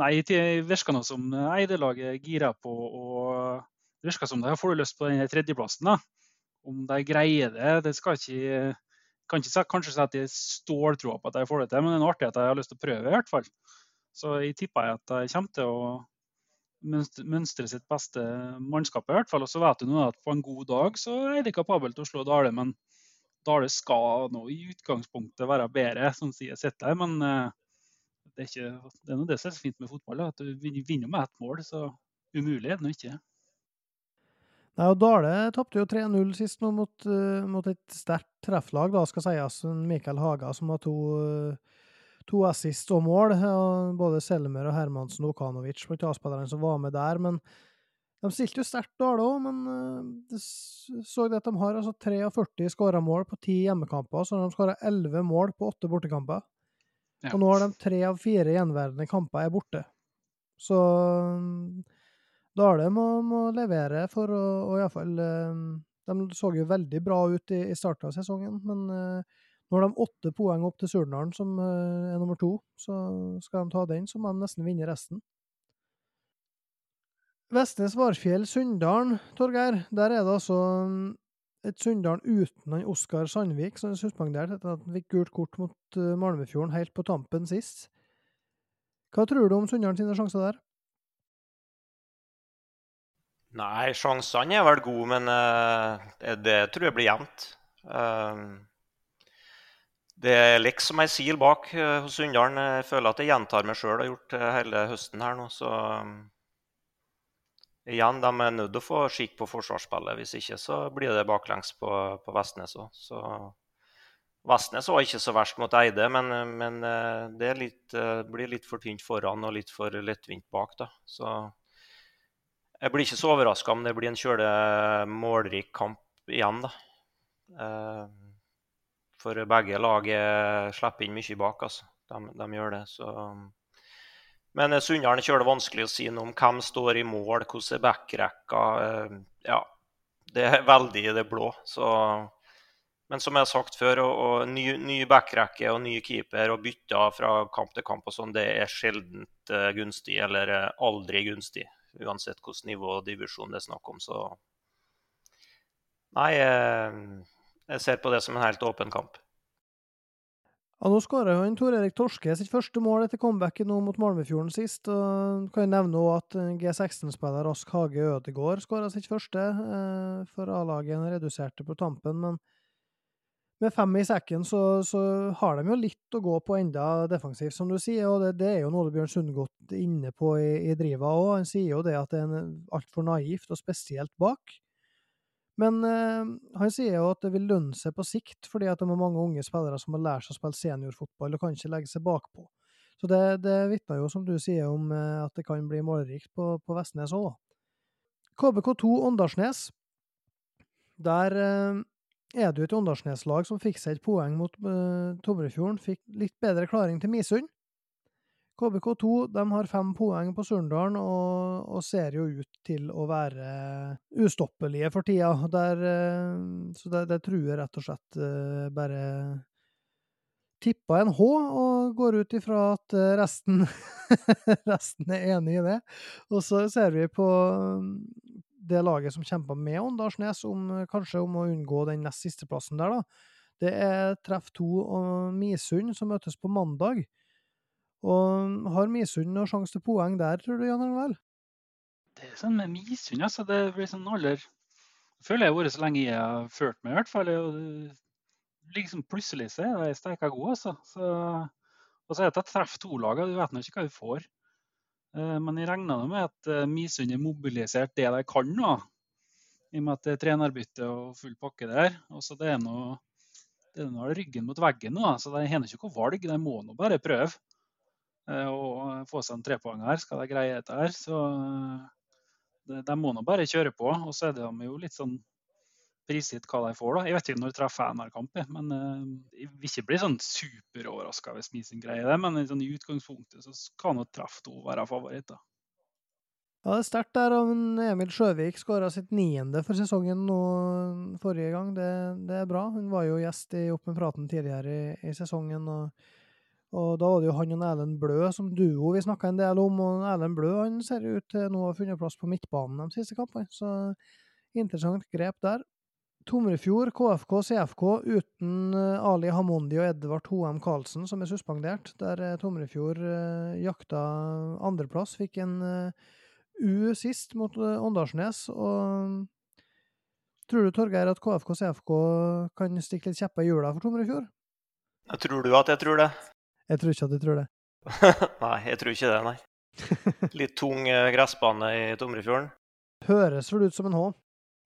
Nei, det virker noe som Eide-laget girer på. og Det virker som de har lyst på den tredjeplassen. da. Om de greier det, det skal ikke kan ikke kanskje si at de ståltroa på at de får det til, men det er artig at de har lyst til å prøve. i hvert fall. Så jeg tipper at de kommer til å mønstre sitt beste mannskap. i hvert fall. Og så vet du nå at på en god dag så er det kapabel til å slå Dale, men Dale skal nå i utgangspunktet være bedre, sånn sier jeg sitter her. Men eh, det er, ikke, det er noe det som er fint med fotball, at du vinner med ett mål. Så umulig er det nå ikke. Nei, og Dale tapte jo 3-0 sist nå mot, uh, mot et sterkt trefflag, da skal sies. Mikael Haga som har to, uh, to assist og mål. Og både Selmer og Hermansen og Okanovic blant A-spillerne som var med der. Men de stilte jo sterkt Dale òg, men uh, det så det at de har altså 43 skåra mål på ti hjemmekamper. Så har de skåra 11 mål på åtte bortekamper. Ja. Og nå har de tre av fire gjenværende kamper er borte. Så mm, Dale må, må levere for å å iallfall eh, De så jo veldig bra ut i, i starten av sesongen, men uh, nå har de åtte poeng opp til Surnadal, som uh, er nummer to. Så skal de ta den, så må de nesten vinne resten. Vestnes Varfjell Sunndalen, Torgeir. Der er det altså mm, et Sunndalen uten han Oskar Sandvik, som er suspendert etter at han fikk gult kort mot uh, Malmefjorden helt på tampen sist. Hva tror du om Sunndalen sine sjanser der? Nei, sjansene er vel gode, men uh, det, tror jeg blir jevnt. Uh, det er liksom ei sil bak hos Sunndalen. Jeg føler at jeg gjentar meg sjøl, har gjort hele høsten her nå. Så igjen, de er nødt til å få skikk på forsvarsspillet. Hvis ikke så blir det baklengs på, på Vestnes òg. Så Vestnes var ikke så verst mot Eide, men, men eh, det litt, eh, blir litt for tynt foran og litt for lettvint bak. da. Så jeg blir ikke så overraska om det blir en kjøle målrik kamp igjen, da. Eh, for begge lag slipper inn mye bak, altså. De, de gjør det. Så men eh, Sunndalen kjører det vanskelig å si noe om hvem står i mål, hvordan er backrekka. Eh, ja, det er veldig i det blå. Så, men som jeg har sagt før, og, og ny, ny backrekke og ny keeper og bytter fra kamp til kamp og sånn, det er sjelden uh, gunstig, eller aldri gunstig. Uansett hvilket nivå og divisjon det er snakk om. Så Nei, jeg, jeg ser på det som en helt åpen kamp. Ja, Nå skåra han Tor Erik Torske sitt første mål etter comebacket nå mot Malmefjorden sist. og Kan jeg nevne at eh, G16-spiller Rask Hage Ødegård skåra sitt første eh, for A-laget. Reduserte på tampen, men med fem i sekken så, så, har de jo litt å gå på enda defensivt, som du sier. og Det, det er jo noe Bjørn Sundgodt inne på i, i driva òg. Han sier jo det at det er altfor naivt, og spesielt bak. Men øh, han sier jo at det vil lønne seg på sikt, fordi at det er mange unge spillere som har lært seg å spille seniorfotball og kan ikke legge seg bakpå. Så det, det vitner jo, som du sier, om øh, at det kan bli målrikt på, på Vestnes òg. KBK2 Åndalsnes. Der øh, er det jo et Åndalsnes-lag som fikk seg et poeng mot Tomrefjorden. Fikk litt bedre klaring til Misund. KBK2 de har fem poeng på Surndalen og, og, ser jo ut til å være ustoppelige for tida. Der, eh, så det, det, truer rett og slett eh, bare tippa en H, og går ut ifra at eh, resten, resten er enig i det. Og så ser vi på mm, det laget som kjemper med Åndalsnes, om, kanskje om å unngå den nest siste plassen der, da. Det er Treff 2 og Misund som møtes på mandag. Og har Misund noen sjanse til poeng der, tror du, Jan Arnvel? Det er sånn med Misund, altså. Det blir sånn alder føler jeg har vært så lenge jeg har ført meg, i hvert fall. Og liksom plutselig så er de steika gode, altså. Så, og så er det et treff to-laget, du vet nå ikke hva du får. Eh, men jeg regner med at eh, Misund har mobilisert det de kan nå. I og med at det er trenerbytte og full pakke der. Og så det er noe det er noe ryggen mot veggen nå, så de har ikke noe valg. De må nå bare prøve. Eh, og få seg en trepoeng her, skal de greie dette her. Så de, de må nå bare kjøre på. Og så er de jo litt sånn prisgitt hva de får. da. Jeg vet ikke når jeg treffer NR-kamp, men jeg vil ikke bli sånn superoverraska hvis Misen greier det. Men sånn, i utgangspunktet så kan nå treff to være favoritt. da. Ja, det er sterkt der. om Emil Sjøvik skåra sitt niende for sesongen nå forrige gang. Det, det, er bra. Hun var jo gjest i Opp praten tidligere i, i sesongen. og og da var det jo han og Erlend Blø som duo vi snakka en del om, og Erlend Blø han ser ut til nå å ha funnet plass på midtbanen de siste kampene, så interessant grep der. Tomrefjord, KFK, CFK uten eh, Ali Hamondi og Edvard Hoem Karlsen, som er suspendert. Der eh, Tomrefjord uh, jakta andreplass, fikk en U sist mot Åndalsnes. Og tror du, Torgeir, at KFK CFK kan stikke litt kjepper i hjula for Tomrefjord? Tror du at jeg tror det? Jeg tror ikke at du tror det. nei, jeg tror ikke det, nei. Litt tung eh, gressbane i Tomrefjorden. Høres vel ut som en H?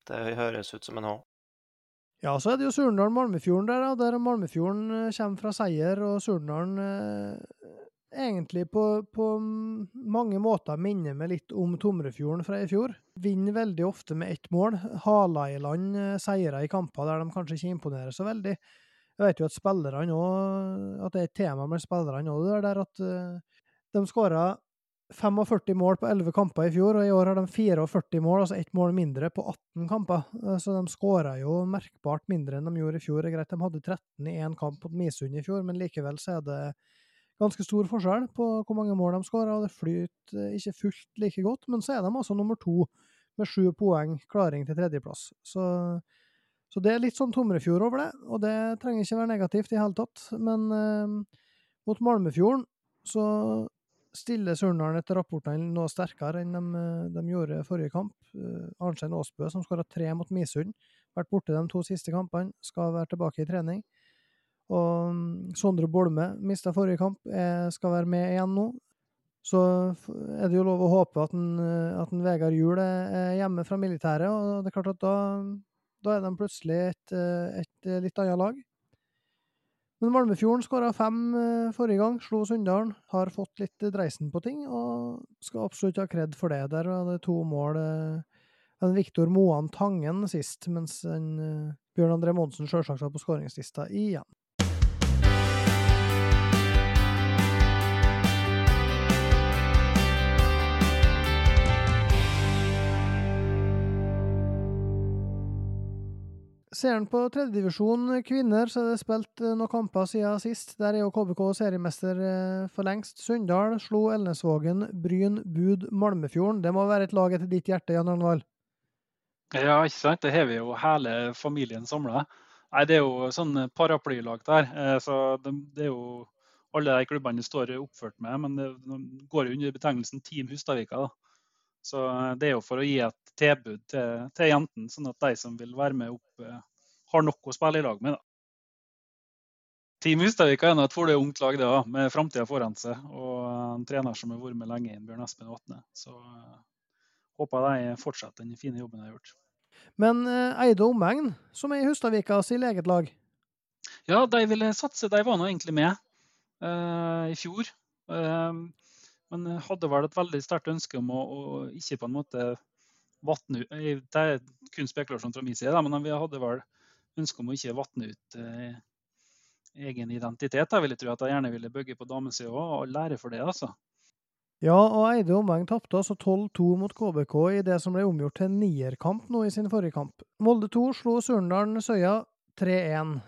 Det høres ut som en H. Ja, så er det jo Surndalen-Malmefjorden der, da. Der Malmefjorden eh, kommer fra seier, og Surndalen eh, egentlig på, på, mange måter minner meg litt om Tomrefjorden fra i fjor. Vinner veldig ofte med ett mål. Hala i land eh, seire i kamper der de kanskje ikke imponerer så veldig. Jeg vet jo at spillerne òg At det er et tema med spillerne òg, det der at uh, de skåra 45 mål på 11 kamper i fjor, og i år har de 44 mål, altså ett mål mindre på 18 kamper. Uh, så de skåra jo merkbart mindre enn de gjorde i fjor. Det er greit, de hadde 13 i én kamp mot Misund i fjor, men likevel så er det ganske stor forskjell på hvor mange mål de skåra, det flyter uh, ikke fullt like godt. Men så er de altså nummer to med sju poeng, klaring til tredjeplass. Så så det er litt sånn Tomrefjord over det, og det trenger ikke være negativt i hele tatt. Men eh, mot Malmefjorden så stiller Surndalen etter rapportene noe sterkere enn de, eh, de gjorde forrige kamp. Eh, Arnstein Aasbø, som skåra tre mot Misund, vært borte de to siste kampene, skal være tilbake i trening. Og um, Sondre Bolme mista forrige kamp, jeg skal være med igjen nå. Så er det jo lov å håpe at, en, eh, at en Vegard Juel er hjemme fra militæret, og det er klart at da da er de plutselig et, eh, et eh, litt annet lag. Men Malmefjorden skåra fem eh, forrige gang, slo Sunndalen. Har fått litt dreisen på ting, og skal absolutt ha kred for det. Der var det to mål. En Viktor Moan Tangen sist, mens en Bjørn André Monsen sjølsagt var på skåringslista igjen. Ser en på tredjedivisjon kvinner, så er det spilt eh, noen kamper siden sist. Der er jo KBK seriemester eh, for lengst. Sunndal slo Elnesvågen, Bryn, Bud, Malmefjorden. Det må være et lag etter ditt hjerte, Jan Arnvald? Ja, ikke sant. Det har vi jo hele familien samla. Nei, det er jo sånn paraplylag der. Eh, så det, er jo alle de klubbene står oppført med, men det, går jo under betegnelsen Team Hustadvika. da. Så eh, det er jo for å gi et tilbud til, til jentene, sånn at de som vil være med opp, eh, har nok å spille i lag med. da. Team Hustadvika er et fordel ungt lag det også, med framtida foran seg. Og en trener som har vært med lenge, Bjørn Espen Vatne. Så uh, håper de fortsetter den fine jobben de har gjort. Men uh, Eide og omegn, som er i Hustadvika sitt eget lag? Ja, de ville satse. De var nå egentlig med uh, i fjor. Men hadde vel et veldig sterkt ønske om å, å ikke på en måte vatne ut Det er kun spekulasjon fra min side, men vi hadde vel ønske om å ikke vatne ut egen identitet. Jeg ville tro at jeg gjerne ville bygge på damesida og lære for det, altså. Ja, og Eide Omveng tapte altså 12-2 mot KBK i det som ble omgjort til nierkamp nå i sin forrige kamp. Molde 2 slo Surndalen Søya 3-1.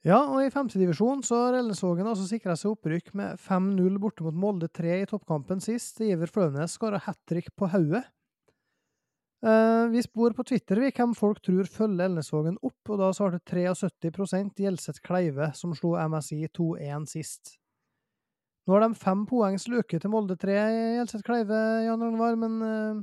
Ja, og i femtedivisjon så har Elnesvågen altså sikra seg opprykk med 5-0 borte mot Molde 3 i toppkampen sist. Iver Fløvnes skåra hat trick på hodet. Uh, vi spor på Twitter vi, hvem folk tror følger Elnesvågen opp, og da svarte 73 Gjelseth Kleive, som slo MSI 2-1 sist. Nå har de fem poengs luke til Molde 3, Gjelseth Kleive, Jan Ragnvar, men uh,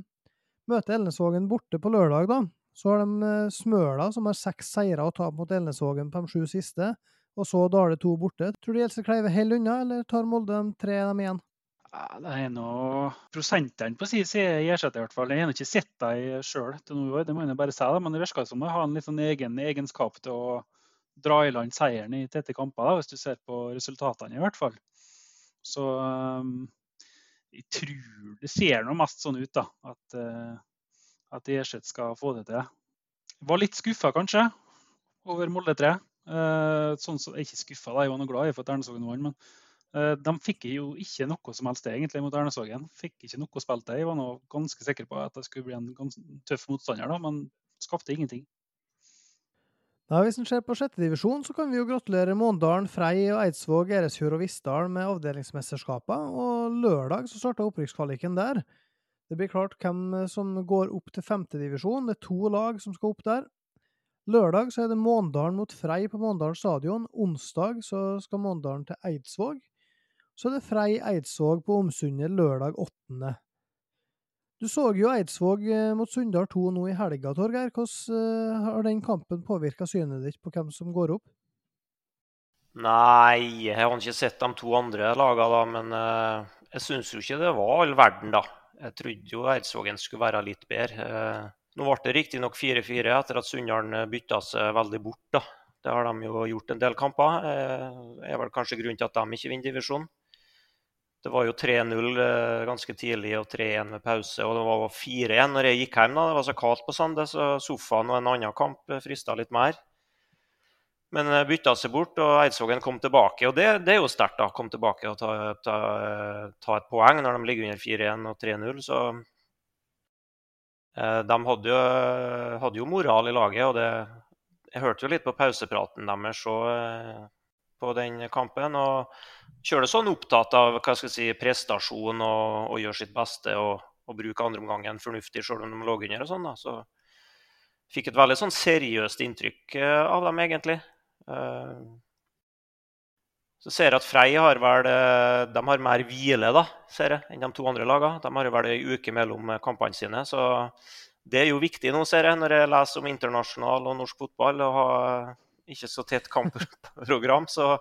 møter Elnesvågen borte på lørdag, da. Så har de uh, Smøla, som har seks seire å ta mot Elnesvågen på de sju siste, og så Dale to borte. Tror du Else Kleive holder unna, eller tar Molde de tre dem igjen? Det er noe Prosentene på sin side gir seg i hvert fall. Jeg har ikke sett dem sjøl til noe år, det må jeg bare si. Men det virker som de har en litt sånn egen egenskap til å dra i land seieren i tette kamper, da, hvis du ser på resultatene i hvert fall. Så um, jeg tror det ser noe mest sånn ut, da. At, uh, at Gjerseth skal få det til. Var litt skuffa, kanskje, over Molde 3. Uh, sånn så, ikke skuffa, jeg var noe glad i for at Ernesvågen vant, men Eh, de fikk jo ikke noe som helst egentlig mot Ernesvågen. Fikk ikke noe spilt til. Jeg var nå ganske sikker på at det skulle bli en tøff motstander, da, men skapte ingenting. Ja, hvis en ser på sjette divisjon, så kan vi jo gratulere Måndalen, Frei og Eidsvåg, Eresfjord og Vissdal med avdelingsmesterskapene. Og lørdag så starta opprykkskvaliken der. Det blir klart hvem som går opp til femtedivisjon. Det er to lag som skal opp der. Lørdag så er det Måndalen mot Frei på Måndalen stadion. Onsdag så skal Måndalen til Eidsvåg så er det Frei Eidsvåg på Omsundet lørdag 8. Du så jo Eidsvåg eh, mot Sunndal 2 nå i helga, Torgeir. Hvordan eh, har den kampen påvirka synet ditt på hvem som går opp? Nei, jeg har ikke sett de to andre lagene, da, men jeg syns jo ikke det var all verden, da. Jeg trodde jo Eidsvågen skulle være litt bedre. Uh, nå ble det riktignok 4-4 etter at Sunndalen bytta seg veldig bort, da. Det har de jo gjort en del kamper. Det er vel kanskje grunnen til at de ikke vinner divisjonen. Det var jo 3-0 eh, ganske tidlig og 3-1 med pause. Og det var 4-1 når jeg gikk hjem. da, Det var så kaldt på Sande, så sofaen og en annen kamp eh, frista litt mer. Men eh, bytta seg bort, og Eidsvågen kom tilbake. Og det, det er jo sterkt, da. Komme tilbake og ta, ta, ta, et poeng når de ligger under 4-1 og 3-0. Så de hadde jo, hadde jo, moral i laget. og det, Jeg hørte jo litt på pausepraten deres på den kampen. og Kjører sånn opptatt av hva skal jeg si, prestasjon og, og gjør sitt beste og, og bruke andreomgangen fornuftig selv om de lå under. og sånn da, så Fikk et veldig sånn seriøst inntrykk eh, av dem, egentlig. Eh, så ser jeg at Frei har vel eh, de har mer hvile da, ser jeg, enn de to andre lagene. De har vel ei uke mellom kampene sine. Så det er jo viktig nå, ser jeg, når jeg leser om internasjonal og norsk fotball. og har ikke så tett kampprogram. Så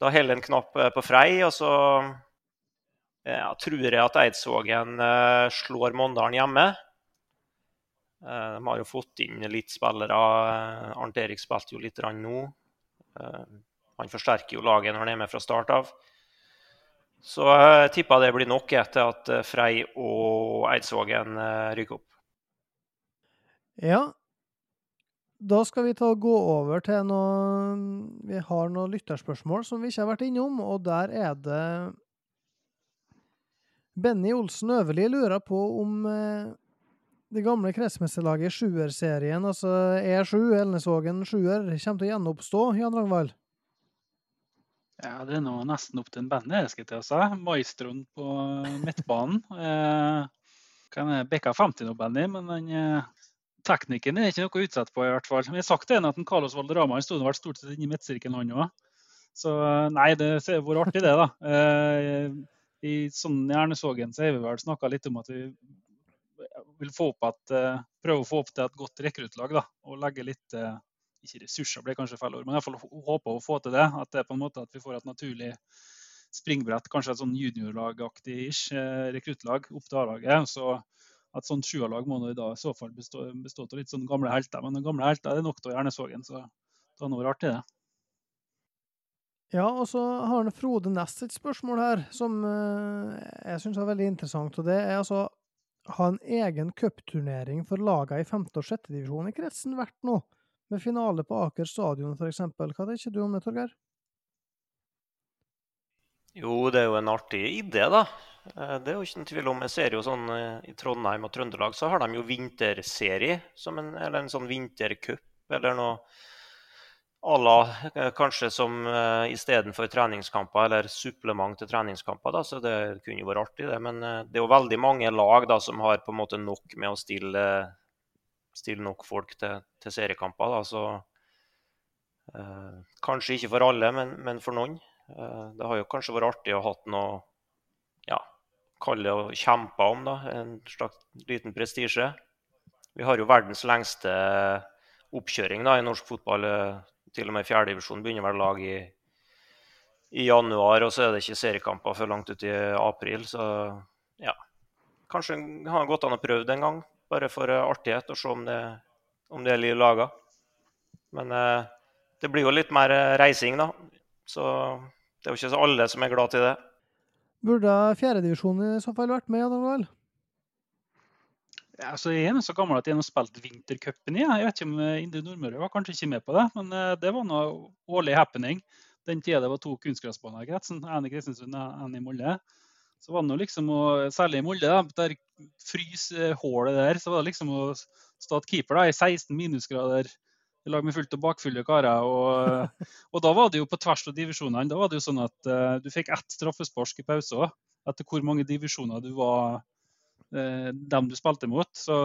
da holder en knapp eh, på Frei. Og så ja, tror jeg at Eidsvågen slår Mondalen hjemme. De har jo fått inn litt spillere. Arnt Erik spilte jo litt nå. Uh, han forsterker jo laget når han er med fra start av. Så jeg tipper det blir nok etter at Frei og Eidsvågen rykker opp. Ja, da skal vi ta gå over til noe Vi har noen lytterspørsmål som vi ikke har vært innom, og der er det Benny Olsen Øverli lurer på om eh, det gamle kretsmesterlaget i sjuerserien, altså E7, Elnesvågen sjuer, kommer til å gjenoppstå, Jan Ragnvald? Ja, det er nå nesten opp til en Benny, skal jeg til å si. Maestroen på midtbanen. Eh, kan bikke 50 nå, Benny, men den eh, teknikken er ikke noe å utsette på, i hvert fall. Men jeg har sagt det at en Carlos Valderama sto vært stort sett inne i midtsirkelen, han òg. Så nei, det har vært artig, det, da. Eh, I sånn Jernesågen så har vi vel snakka litt om at vi vil få opp et, eh, prøve å få opp til et godt rekruttlag. Og legge litt eh, Ikke ressurser blir kanskje feil ord, men iallfall håpe å få til det. At det er på en måte at vi får et naturlig springbrett, kanskje et sånn juniorlagaktig ish rekruttlag opp til A-laget. Så et sånt sjuerlag må i, da, i så fall bestå, bestå, av litt sånn gamle helter. Men gamle helter er nok av Hjernesvågen, så det var noe artig, det. Ja, og så har Frode Næss et spørsmål her, som jeg syns er veldig interessant. og Det er altså ha en egen cupturnering for lagene i femte- og sjettedivisjon i kretsen vært noe, Med finale på Aker stadion, f.eks. Hva tenker du om det, Torgeir? Jo, det er jo en artig idé, da. Eh, det er jo ikke noen tvil om. Jeg ser jo sånn eh, I Trondheim og Trøndelag så har de jo vinterserie, en, eller en sånn vintercup, eller noe à eh, kanskje som uh, istedenfor treningskamper eller supplement til treningskamper. Da, så det kunne jo vært artig, det. Men uh, det er jo veldig mange lag da, som har på en måte nok med å stille, stille nok folk til, til seriekamper. Da, så uh, kanskje ikke for alle, men, men for noen. det har jo kanskje vært artig å ha noe ja, kalle det å kjempe om, da. En slags liten prestisje. Vi har jo verdens lengste oppkjøring da, i norsk fotball til og med fjerdedivisjon begynner vel lag i, i, januar, og så er det ikke seriekamper før langt ut i april. Så ja, kanskje har gått an å prøve det en gang, bare for artighet, og se om det, om det er liv laga. Men eh, det blir jo litt mer reising, da. Så det er jo ikke alle som er glad til det. Burde fjerdedivisjonen i så fall vært med? Ja, altså jeg er så gammel at jeg har spilt vintercupen i. Jeg vet ikke om eh, Indre Nordmøre var kanskje ikke med på det, men eh, det var noe årlig happening. Den tida det var to kunstgressbaner i kretsen, en i Kristiansund og en i Molde. Så var det liksom Særlig i Molde, der fryshullet der, så var det liksom å stå keeper da, i 16 minusgrader i lag med fullt og bakfulle karer. Og, og, da var det jo på tvers av divisjonene. Da var det jo sånn at uh, du fikk ett straffespark i pause òg, etter hvor mange divisjoner du var Eh, dem du spilte mot. Så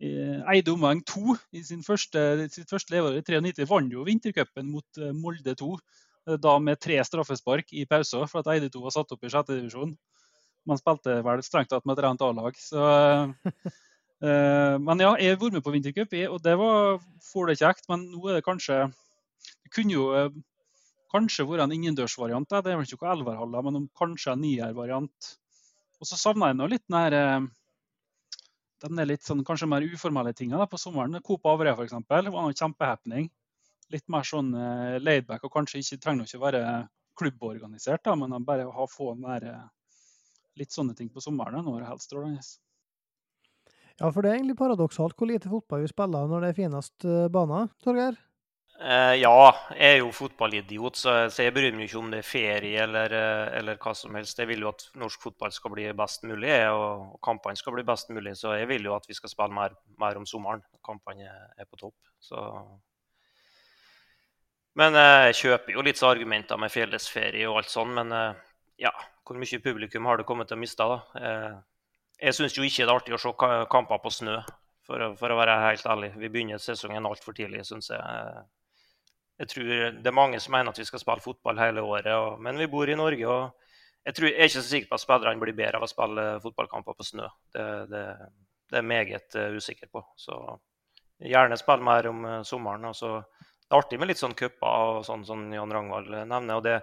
eh, Eide omgang 2 i første, sitt første leveår i 93 vant jo vintercupen mot eh, Molde 2. Da med tre straffespark i pausen, for at Eide 2 var satt opp i sjette divisjon. Man spilte vel strengt tatt med et rent A-lag. Men ja, jeg har vært med på vintercup, og det var for det kjekt. Men nå er det kanskje Det kunne jo kanskje vært en innendørsvariant. Det er vel ikke noe elverhaller, men kanskje en niervariant. Og så savna jeg nå litt den der eh, er litt sånn, kanskje mer uformelle tingene på sommeren. Coop Averøya f.eks. var noe kjempehappening. Litt mer sånn uh, laidback, og kanskje ikke trenger ikke å være klubborganisert, da, men bare ha få mer uh, litt sånne ting på sommeren. Når det helst strålende. Ja, for det er egentlig paradoksalt hvor lite fotball vi spiller når det er finest baner, Torgeir? Eh, ja, jeg er jo fotballidiot, så, jeg bryr meg ikke om det er ferie eller, eh, eller, hva som helst. Jeg vil jo at norsk fotball skal bli best mulig, og, kampene skal bli best mulig. Så jeg vil jo at vi skal spille mer, mer om sommeren. Kampene er på topp. Så. Men eh, jeg kjøper jo litt så argumenter med fellesferie og alt sånn. Men ja, hvor mye publikum har det kommet til å miste, da? Jeg syns jo ikke det er artig å se kamper på snø, for, for å være helt ærlig. Vi begynner sesongen altfor tidlig, syns jeg. Jeg tror Det er mange som mener at vi skal spille fotball hele året, og, men vi bor i Norge. og jeg, tror, jeg, er ikke så sikker på at spillerne blir bedre av å spille fotballkamper på snø. Det, det, det er jeg meget uh, usikker på. Så gjerne spille mer om uh, sommeren. Og så, det er artig med litt sånn cuper og sånn som Jan Rangvald nevner. og det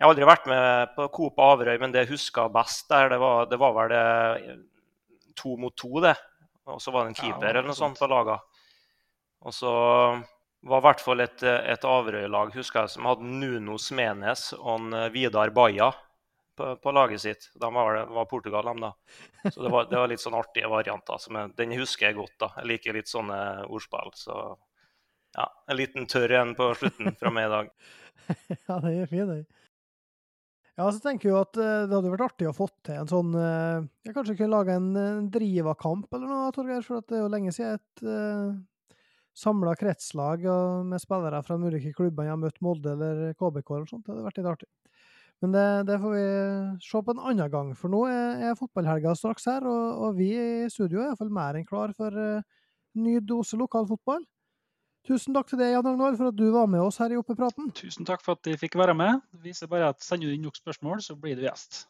jeg har aldri vært med på Coop Averøy, men det jeg husker best der, det var, det var vel det to mot to, det. Og så var det en keeper eller noe sånt på laga. Og så var i hvert fall et, et Averøy-lag husker jeg, som hadde Nuno Smenes og eh, Vidar Baia på, på, laget sitt. De var, var Portugal, de da. Så det var, det var, litt sånn artige varianter. Jeg, den husker jeg godt. da. Jeg liker litt sånne ordspill. Så ja, en liten tørr en på slutten fra meg i dag. ja, det er fint, den. Ja, så tenker jeg jo at uh, det hadde vært artig å få til en sånn uh, Jeg kanskje kunne lage en, en Driva-kamp eller noe, Torgeir, for det er jo lenge siden et samla kretslag med spillere fra de ulike klubbene jeg har møtt, Molde eller KBK eller sånt. Det hadde vært litt artig. Men det, det, får vi se på en annen gang, for nå er, er fotballhelga straks her, og, og, vi i studio er iallfall mer enn klar for, Ny dose lokalfotball. Tusen takk til deg, Jan Agnar, for at du var med oss her i Oppepraten. Tusen takk for at jeg fikk være med. Det viser bare at sender du inn nok spørsmål, så blir du gjest.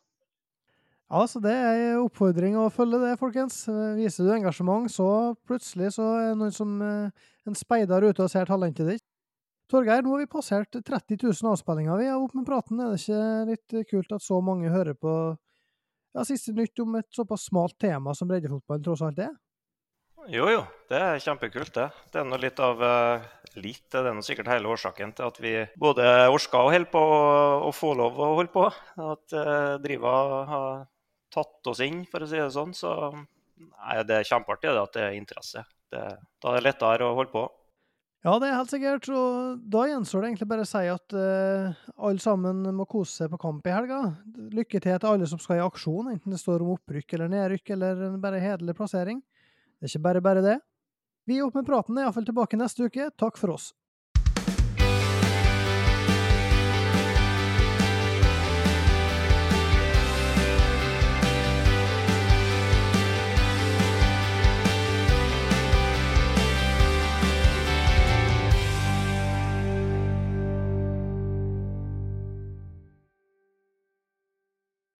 Ja, så det er en oppfordring å følge det, folkens. Viser du engasjement, så plutselig så er noen som eh, en speider ute og ser talentet ditt. Torgeir, nå har vi passert 30 000 avspillinger vi har Opp med praten. Er det ikke litt kult at så mange hører på ja, siste nytt om et såpass smalt tema som breddefotballen tross alt er? Jo, jo. Det er kjempekult, det. Det er noe litt av eh, Litt det er noe sikkert hele årsaken til at vi både orsker å holde på og få lov å holde på. At uh, Driva har tatt oss inn, for å si det sånn. Så nei, det er kjempeartig at det er interesse. Det, da er det lettere å holde på. Ja, det er helt sikkert. Og da gjenstår det egentlig bare å si at uh, alle sammen må kose seg på kamp i helga. Lykke til til alle som skal i aksjon, enten det står om opprykk eller nedrykk eller bare hederlig plassering. Det er ikke bare bare det. Vi opp med praten er iallfall tilbake neste uke. Takk for oss.